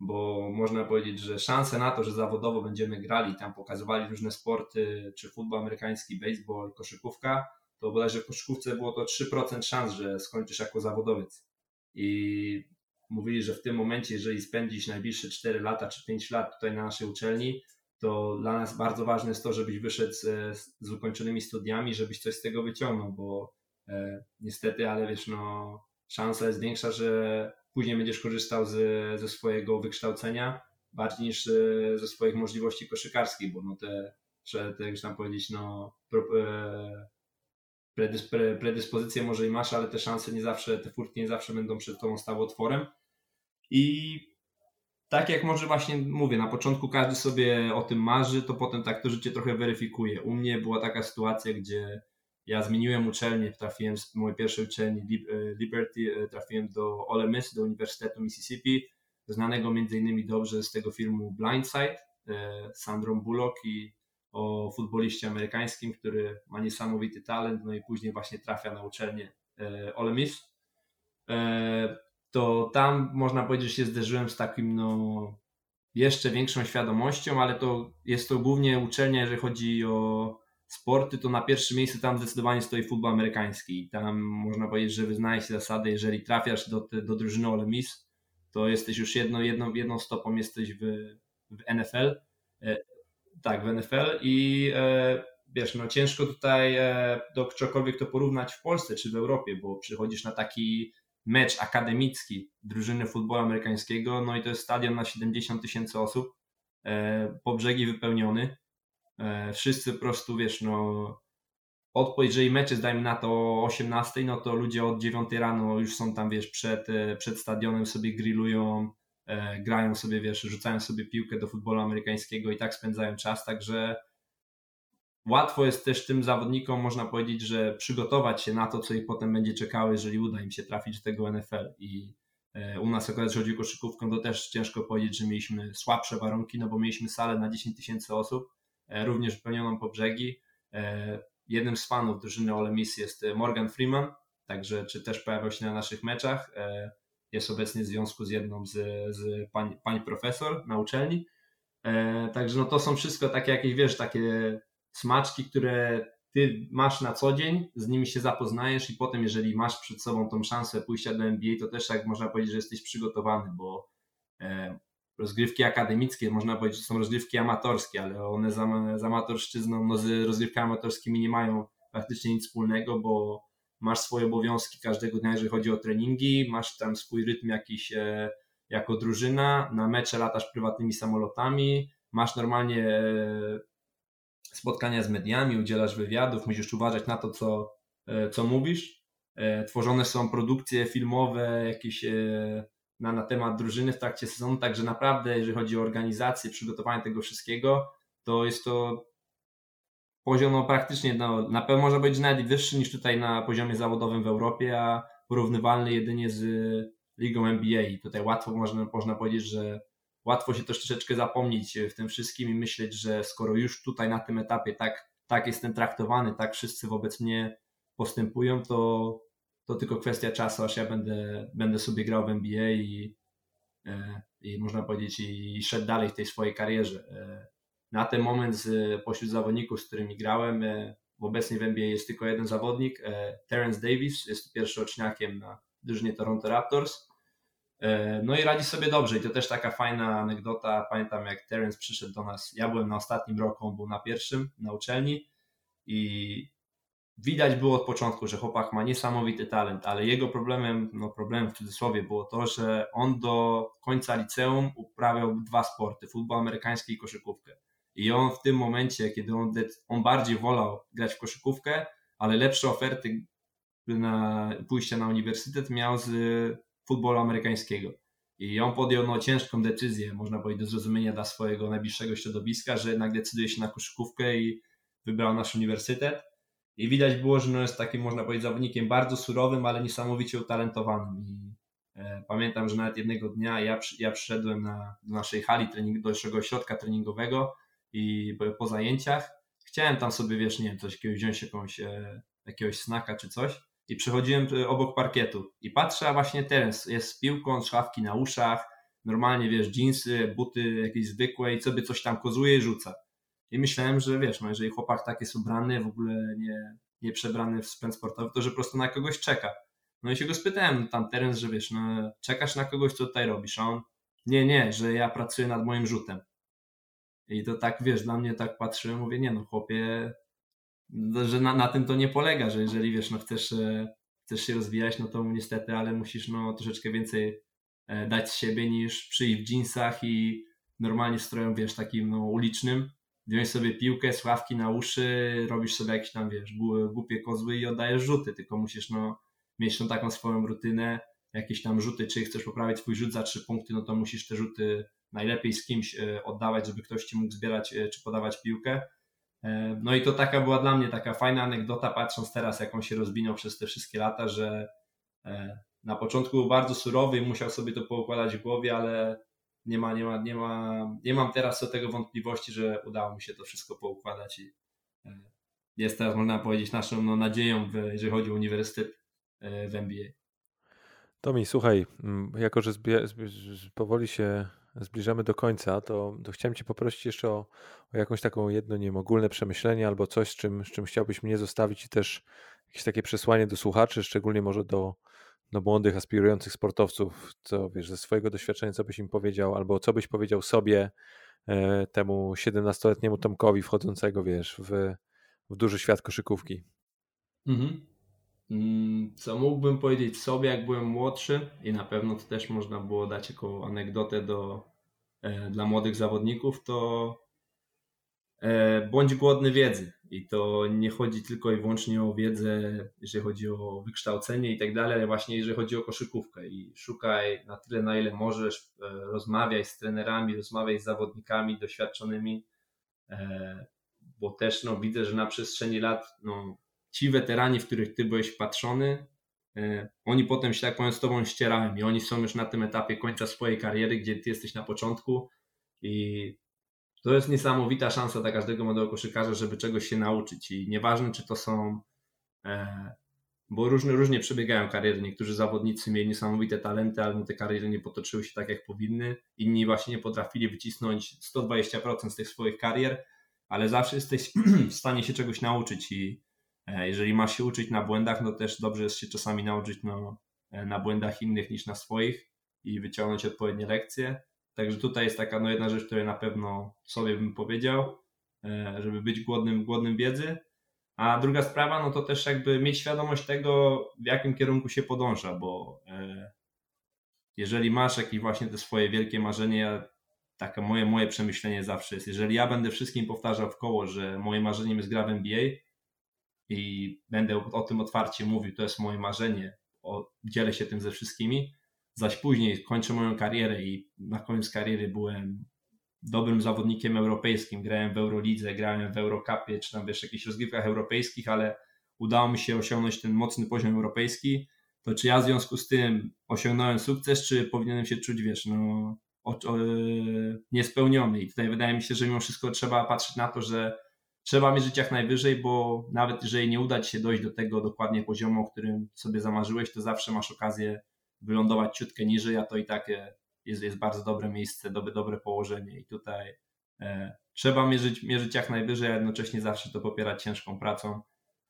bo można powiedzieć, że szanse na to, że zawodowo będziemy grali, tam pokazywali różne sporty, czy futbol amerykański, baseball, koszykówka, to bodajże w koszykówce było to 3% szans, że skończysz jako zawodowiec. I mówili, że w tym momencie, jeżeli spędzisz najbliższe 4 lata czy 5 lat tutaj na naszej uczelni, to dla nas bardzo ważne jest to, żebyś wyszedł z, z ukończonymi studiami, żebyś coś z tego wyciągnął, bo e, niestety, ale wiesz, no, szansa jest większa, że później będziesz korzystał z, ze swojego wykształcenia bardziej niż e, ze swoich możliwości koszykarskich, bo no te, że te, jak tam powiedzieć, no e, predyspozycje może i masz, ale te szanse nie zawsze, te furtki nie zawsze będą przed tobą stały otworem. I tak jak może właśnie mówię, na początku każdy sobie o tym marzy, to potem tak to życie trochę weryfikuje. U mnie była taka sytuacja, gdzie ja zmieniłem uczelnię, trafiłem z mojej pierwszej uczelni e, Liberty, e, trafiłem do Ole Miss, do Uniwersytetu Mississippi, znanego między innymi dobrze z tego filmu Blindside, e, Sandrą Bullock i o futboliście amerykańskim, który ma niesamowity talent, no i później właśnie trafia na uczelnię Ole Miss. To tam można powiedzieć, że się zderzyłem z takim no, jeszcze większą świadomością, ale to jest to głównie uczelnia, jeżeli chodzi o sporty, to na pierwszym miejscu tam zdecydowanie stoi futbol amerykański. Tam można powiedzieć, że wyznaje się zasady, jeżeli trafiasz do, do drużyny Ole Miss, to jesteś już jedno, jedną, jedną stopą jesteś w, w NFL. E, tak, w NFL i e, wiesz, no ciężko tutaj e, do czegokolwiek to porównać w Polsce czy w Europie, bo przychodzisz na taki mecz akademicki drużyny futbolu amerykańskiego, no i to jest stadion na 70 tysięcy osób, e, po brzegi wypełniony, wszyscy po prostu, wiesz, no od, jeżeli mecz jest, dajmy na to o 18, no to ludzie od 9 rano już są tam, wiesz, przed, e, przed stadionem sobie grillują, e, grają sobie, wiesz, rzucają sobie piłkę do futbolu amerykańskiego i tak spędzają czas, także łatwo jest też tym zawodnikom, można powiedzieć, że przygotować się na to, co ich potem będzie czekało, jeżeli uda im się trafić do tego NFL i u nas akurat, chodzi o koszykówkę, to też ciężko powiedzieć, że mieliśmy słabsze warunki, no bo mieliśmy salę na 10 tysięcy osób, E, również wypełnioną po brzegi. E, jednym z fanów drużyny Ole Miss jest Morgan Freeman, także czy też pojawiał się na naszych meczach. E, jest obecnie w związku z jedną z, z pań, pań profesor na uczelni. E, także no to są wszystko takie jakieś, wiesz, takie smaczki, które ty masz na co dzień, z nimi się zapoznajesz i potem, jeżeli masz przed sobą tą szansę pójścia do NBA, to też jak można powiedzieć, że jesteś przygotowany, bo e, rozgrywki akademickie, można powiedzieć, że są rozgrywki amatorskie, ale one z, z amatorszczyzną, no z rozgrywkami amatorskimi nie mają praktycznie nic wspólnego, bo masz swoje obowiązki każdego dnia, jeżeli chodzi o treningi, masz tam swój rytm jakiś e, jako drużyna, na mecze latasz prywatnymi samolotami, masz normalnie e, spotkania z mediami, udzielasz wywiadów, musisz uważać na to, co, e, co mówisz. E, tworzone są produkcje filmowe, jakieś e, na, na temat drużyny w trakcie sezonu, także naprawdę, jeżeli chodzi o organizację, przygotowanie tego wszystkiego, to jest to poziom no, praktycznie, no, na pewno może być nawet wyższy niż tutaj na poziomie zawodowym w Europie, a porównywalny jedynie z ligą NBA. I tutaj łatwo można, można powiedzieć, że łatwo się też troszeczkę zapomnieć w tym wszystkim i myśleć, że skoro już tutaj na tym etapie tak, tak jestem traktowany, tak wszyscy wobec mnie postępują, to, to tylko kwestia czasu, aż ja będę, będę sobie grał w NBA i, e, i można powiedzieć i szedł dalej w tej swojej karierze. E, na ten moment z, pośród zawodników, z którymi grałem, e, obecnie w NBA jest tylko jeden zawodnik, Terence Davis, jest pierwszoroczniakiem na drużynie Toronto Raptors E, no i radzi sobie dobrze i to też taka fajna anegdota. Pamiętam jak Terence przyszedł do nas, ja byłem na ostatnim roku, on był na pierwszym na uczelni i widać było od początku, że chłopak ma niesamowity talent, ale jego problemem, no problemem w cudzysłowie było to, że on do końca liceum uprawiał dwa sporty, futbol amerykański i koszykówkę. I on w tym momencie, kiedy on, on bardziej wolał grać w koszykówkę, ale lepsze oferty na pójście na uniwersytet miał z futbolu amerykańskiego. I on podjął no, ciężką decyzję, można powiedzieć, do zrozumienia dla swojego najbliższego środowiska, że jednak decyduje się na koszykówkę i wybrał nasz uniwersytet. I widać było, że no, jest takim, można powiedzieć, zawodnikiem bardzo surowym, ale niesamowicie utalentowanym. I e, pamiętam, że nawet jednego dnia ja, ja przyszedłem na, do naszej hali trening, do naszego ośrodka treningowego i po, zajęciach chciałem tam sobie, wiesz, nie wiem, coś wziąć jakąś, e, jakiegoś snaka czy coś i przechodziłem e, obok parkietu i patrzę, a właśnie teraz jest z piłką, szafki na uszach, normalnie, wiesz, dżinsy, buty jakieś zwykłe i sobie coś tam kozuje i rzuca. I myślałem, że wiesz, no jeżeli chłopak tak jest ubrany, w ogóle nie, nie przebrany w spęd sportowy, to że po prostu na kogoś czeka. No i się go spytałem tam teraz, że wiesz, no czekasz na kogoś, co tutaj robisz, a on nie, nie, że ja pracuję nad moim rzutem. I to tak, wiesz, dla mnie tak patrzyłem, mówię, nie no chłopie, no, że na, na tym to nie polega, że jeżeli wiesz, no chcesz, e, chcesz się rozwijać, no to niestety, ale musisz no troszeczkę więcej e, dać z siebie niż przyjść w jeansach i normalnie stroją, wiesz, takim no, ulicznym, wziąć sobie piłkę, sławki na uszy, robisz sobie jakieś tam, wiesz, głupie kozły i oddajesz rzuty, tylko musisz no, mieć tą taką swoją rutynę, jakieś tam rzuty, czy chcesz poprawić twój rzut za trzy punkty, no to musisz te rzuty najlepiej z kimś e, oddawać, żeby ktoś ci mógł zbierać czy podawać piłkę, E, no i to taka była dla mnie taka fajna anegdota, patrząc teraz, jak on się rozwinął przez te wszystkie lata, że e, na początku był bardzo surowy i musiał sobie to poukładać w głowie, ale nie ma, nie ma, nie ma, nie mam teraz co tego wątpliwości, że udało mi się to wszystko poukładać i e, jest teraz, można powiedzieć, naszą no, nadzieją, jeżeli chodzi o uniwersytet w NBA. Tomi, słuchaj, jako że powoli się zbliżamy do końca, to, to chciałem Cię poprosić jeszcze o, o jakąś taką jedno, nie wiem, ogólne przemyślenie albo coś, z czym, z czym chciałbyś mnie zostawić i też jakieś takie przesłanie do słuchaczy, szczególnie może do, do młodych, aspirujących sportowców, co wiesz, ze swojego doświadczenia, co byś im powiedział, albo co byś powiedział sobie, e, temu 17-letniemu Tomkowi wchodzącego, wiesz, w, w duży świat koszykówki. Mhm. Mm, co mógłbym powiedzieć sobie, jak byłem młodszy, i na pewno to też można było dać jako anegdotę do, e, dla młodych zawodników, to bądź głodny wiedzy. I to nie chodzi tylko i wyłącznie o wiedzę, jeżeli chodzi o wykształcenie i tak dalej, ale właśnie jeżeli chodzi o koszykówkę. I szukaj na tyle, na ile możesz, e, rozmawiaj z trenerami, rozmawiaj z zawodnikami doświadczonymi, e, bo też no, widzę, że na przestrzeni lat no, ci weterani, w których ty byłeś patrzony, e, oni potem się tak powiem z tobą ścierają i oni są już na tym etapie końca swojej kariery, gdzie ty jesteś na początku i to jest niesamowita szansa dla każdego młodego koszykarza, żeby czegoś się nauczyć i nieważne czy to są e, bo różnie, różnie przebiegają kariery. Niektórzy zawodnicy mieli niesamowite talenty, ale te kariery nie potoczyły się tak, jak powinny. Inni właśnie nie potrafili wycisnąć 120% z tych swoich karier, ale zawsze jesteś [clears throat] w stanie się czegoś nauczyć i e, jeżeli masz się uczyć na błędach, no też dobrze jest się czasami nauczyć no, e, na błędach innych niż na swoich i wyciągnąć odpowiednie lekcje. Także tutaj jest taka no, jedna rzecz, której na pewno sobie bym powiedział, e, żeby być głodnym, głodnym wiedzy. A druga sprawa, no to też jakby mieć świadomość tego, w jakim kierunku się podąża, bo jeżeli masz jakieś właśnie te swoje wielkie marzenie, takie moje, moje przemyślenie zawsze jest, jeżeli ja będę wszystkim powtarzał w koło, że moje marzeniem jest gra w NBA i będę o tym otwarcie mówił, to jest moje marzenie, o, dzielę się tym ze wszystkimi, zaś później kończę moją karierę i na koniec kariery byłem dobrym zawodnikiem europejskim, grałem w Eurolidze, grałem w Eurocupie, czy tam wiesz, jakichś rozgrywkach europejskich, ale udało mi się osiągnąć ten mocny poziom europejski, to czy ja w związku z tym osiągnąłem sukces, czy powinienem się czuć, wiesz, no o, o, niespełniony. I tutaj wydaje mi się, że mimo wszystko trzeba patrzeć na to, że trzeba mierzyć jak najwyżej, bo nawet jeżeli nie uda Ci się dojść do tego dokładnie poziomu, o którym sobie zamarzyłeś, to zawsze masz okazję wylądować ciutkę niżej, a to i tak e, jest, jest bardzo dobre miejsce, dobre, dobre położenie. I tutaj e, trzeba mierzyć, mierzyć jak najwyżej, a jednocześnie zawsze to popierać ciężką pracą.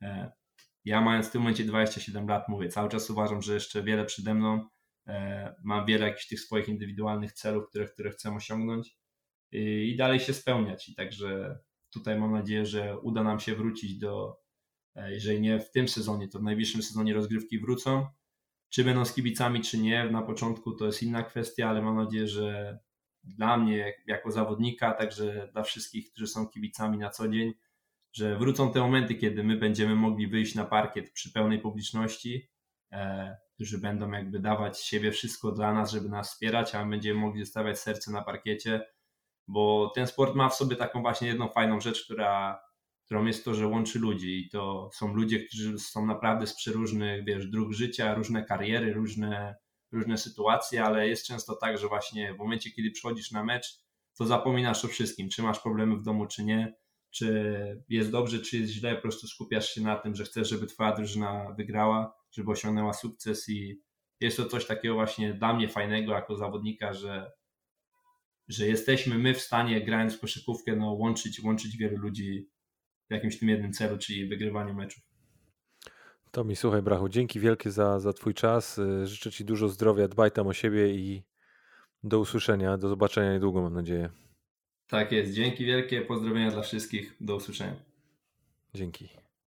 E, ja mając w tym momencie 27 lat, mówię, cały czas uważam, że jeszcze wiele przede mną, e, mam wiele jakichś tych swoich indywidualnych celów, które, które chcę osiągnąć i, i dalej się spełniać. I także tutaj mam nadzieję, że uda nam się wrócić do, e, jeżeli nie w tym sezonie, to w najbliższym sezonie rozgrywki wrócą, czy będą z kibicami, czy nie, na początku to jest inna kwestia, ale mam nadzieję, że dla mnie jako zawodnika, także dla wszystkich, którzy są kibicami na co dzień, że wrócą te momenty, kiedy my będziemy mogli wyjść na parkiet przy pełnej publiczności, e, którzy będą jakby dawać siebie wszystko dla nas, żeby nas wspierać, a my będziemy mogli zostawiać serce na parkiecie, bo ten sport ma w sobie taką właśnie jedną fajną rzecz, która którą jest to, że łączy ludzi i to są ludzie, którzy są naprawdę z przeróżnych, wiesz, dróg życia, różne kariery, różne, różne sytuacje, ale jest często tak, że właśnie w momencie, kiedy przychodzisz na mecz, to zapominasz o wszystkim, czy masz problemy w domu, czy nie, czy jest dobrze, czy jest źle, po prostu skupiasz się na tym, że chcesz, żeby twoja drużyna wygrała, żeby osiągnęła sukces i jest to coś takiego właśnie dla mnie fajnego jako zawodnika, że, że jesteśmy my w stanie grając w koszykówkę no, łączyć, łączyć wielu ludzi w jakimś tym jednym celu, czyli wygrywaniu meczów. Tomi, słuchaj Brachu, dzięki wielkie za, za Twój czas. Y, życzę Ci dużo zdrowia, dbaj tam o siebie i do usłyszenia, do zobaczenia niedługo mam nadzieję. Tak jest, dzięki wielkie, pozdrowienia dla wszystkich, do usłyszenia. Dzięki.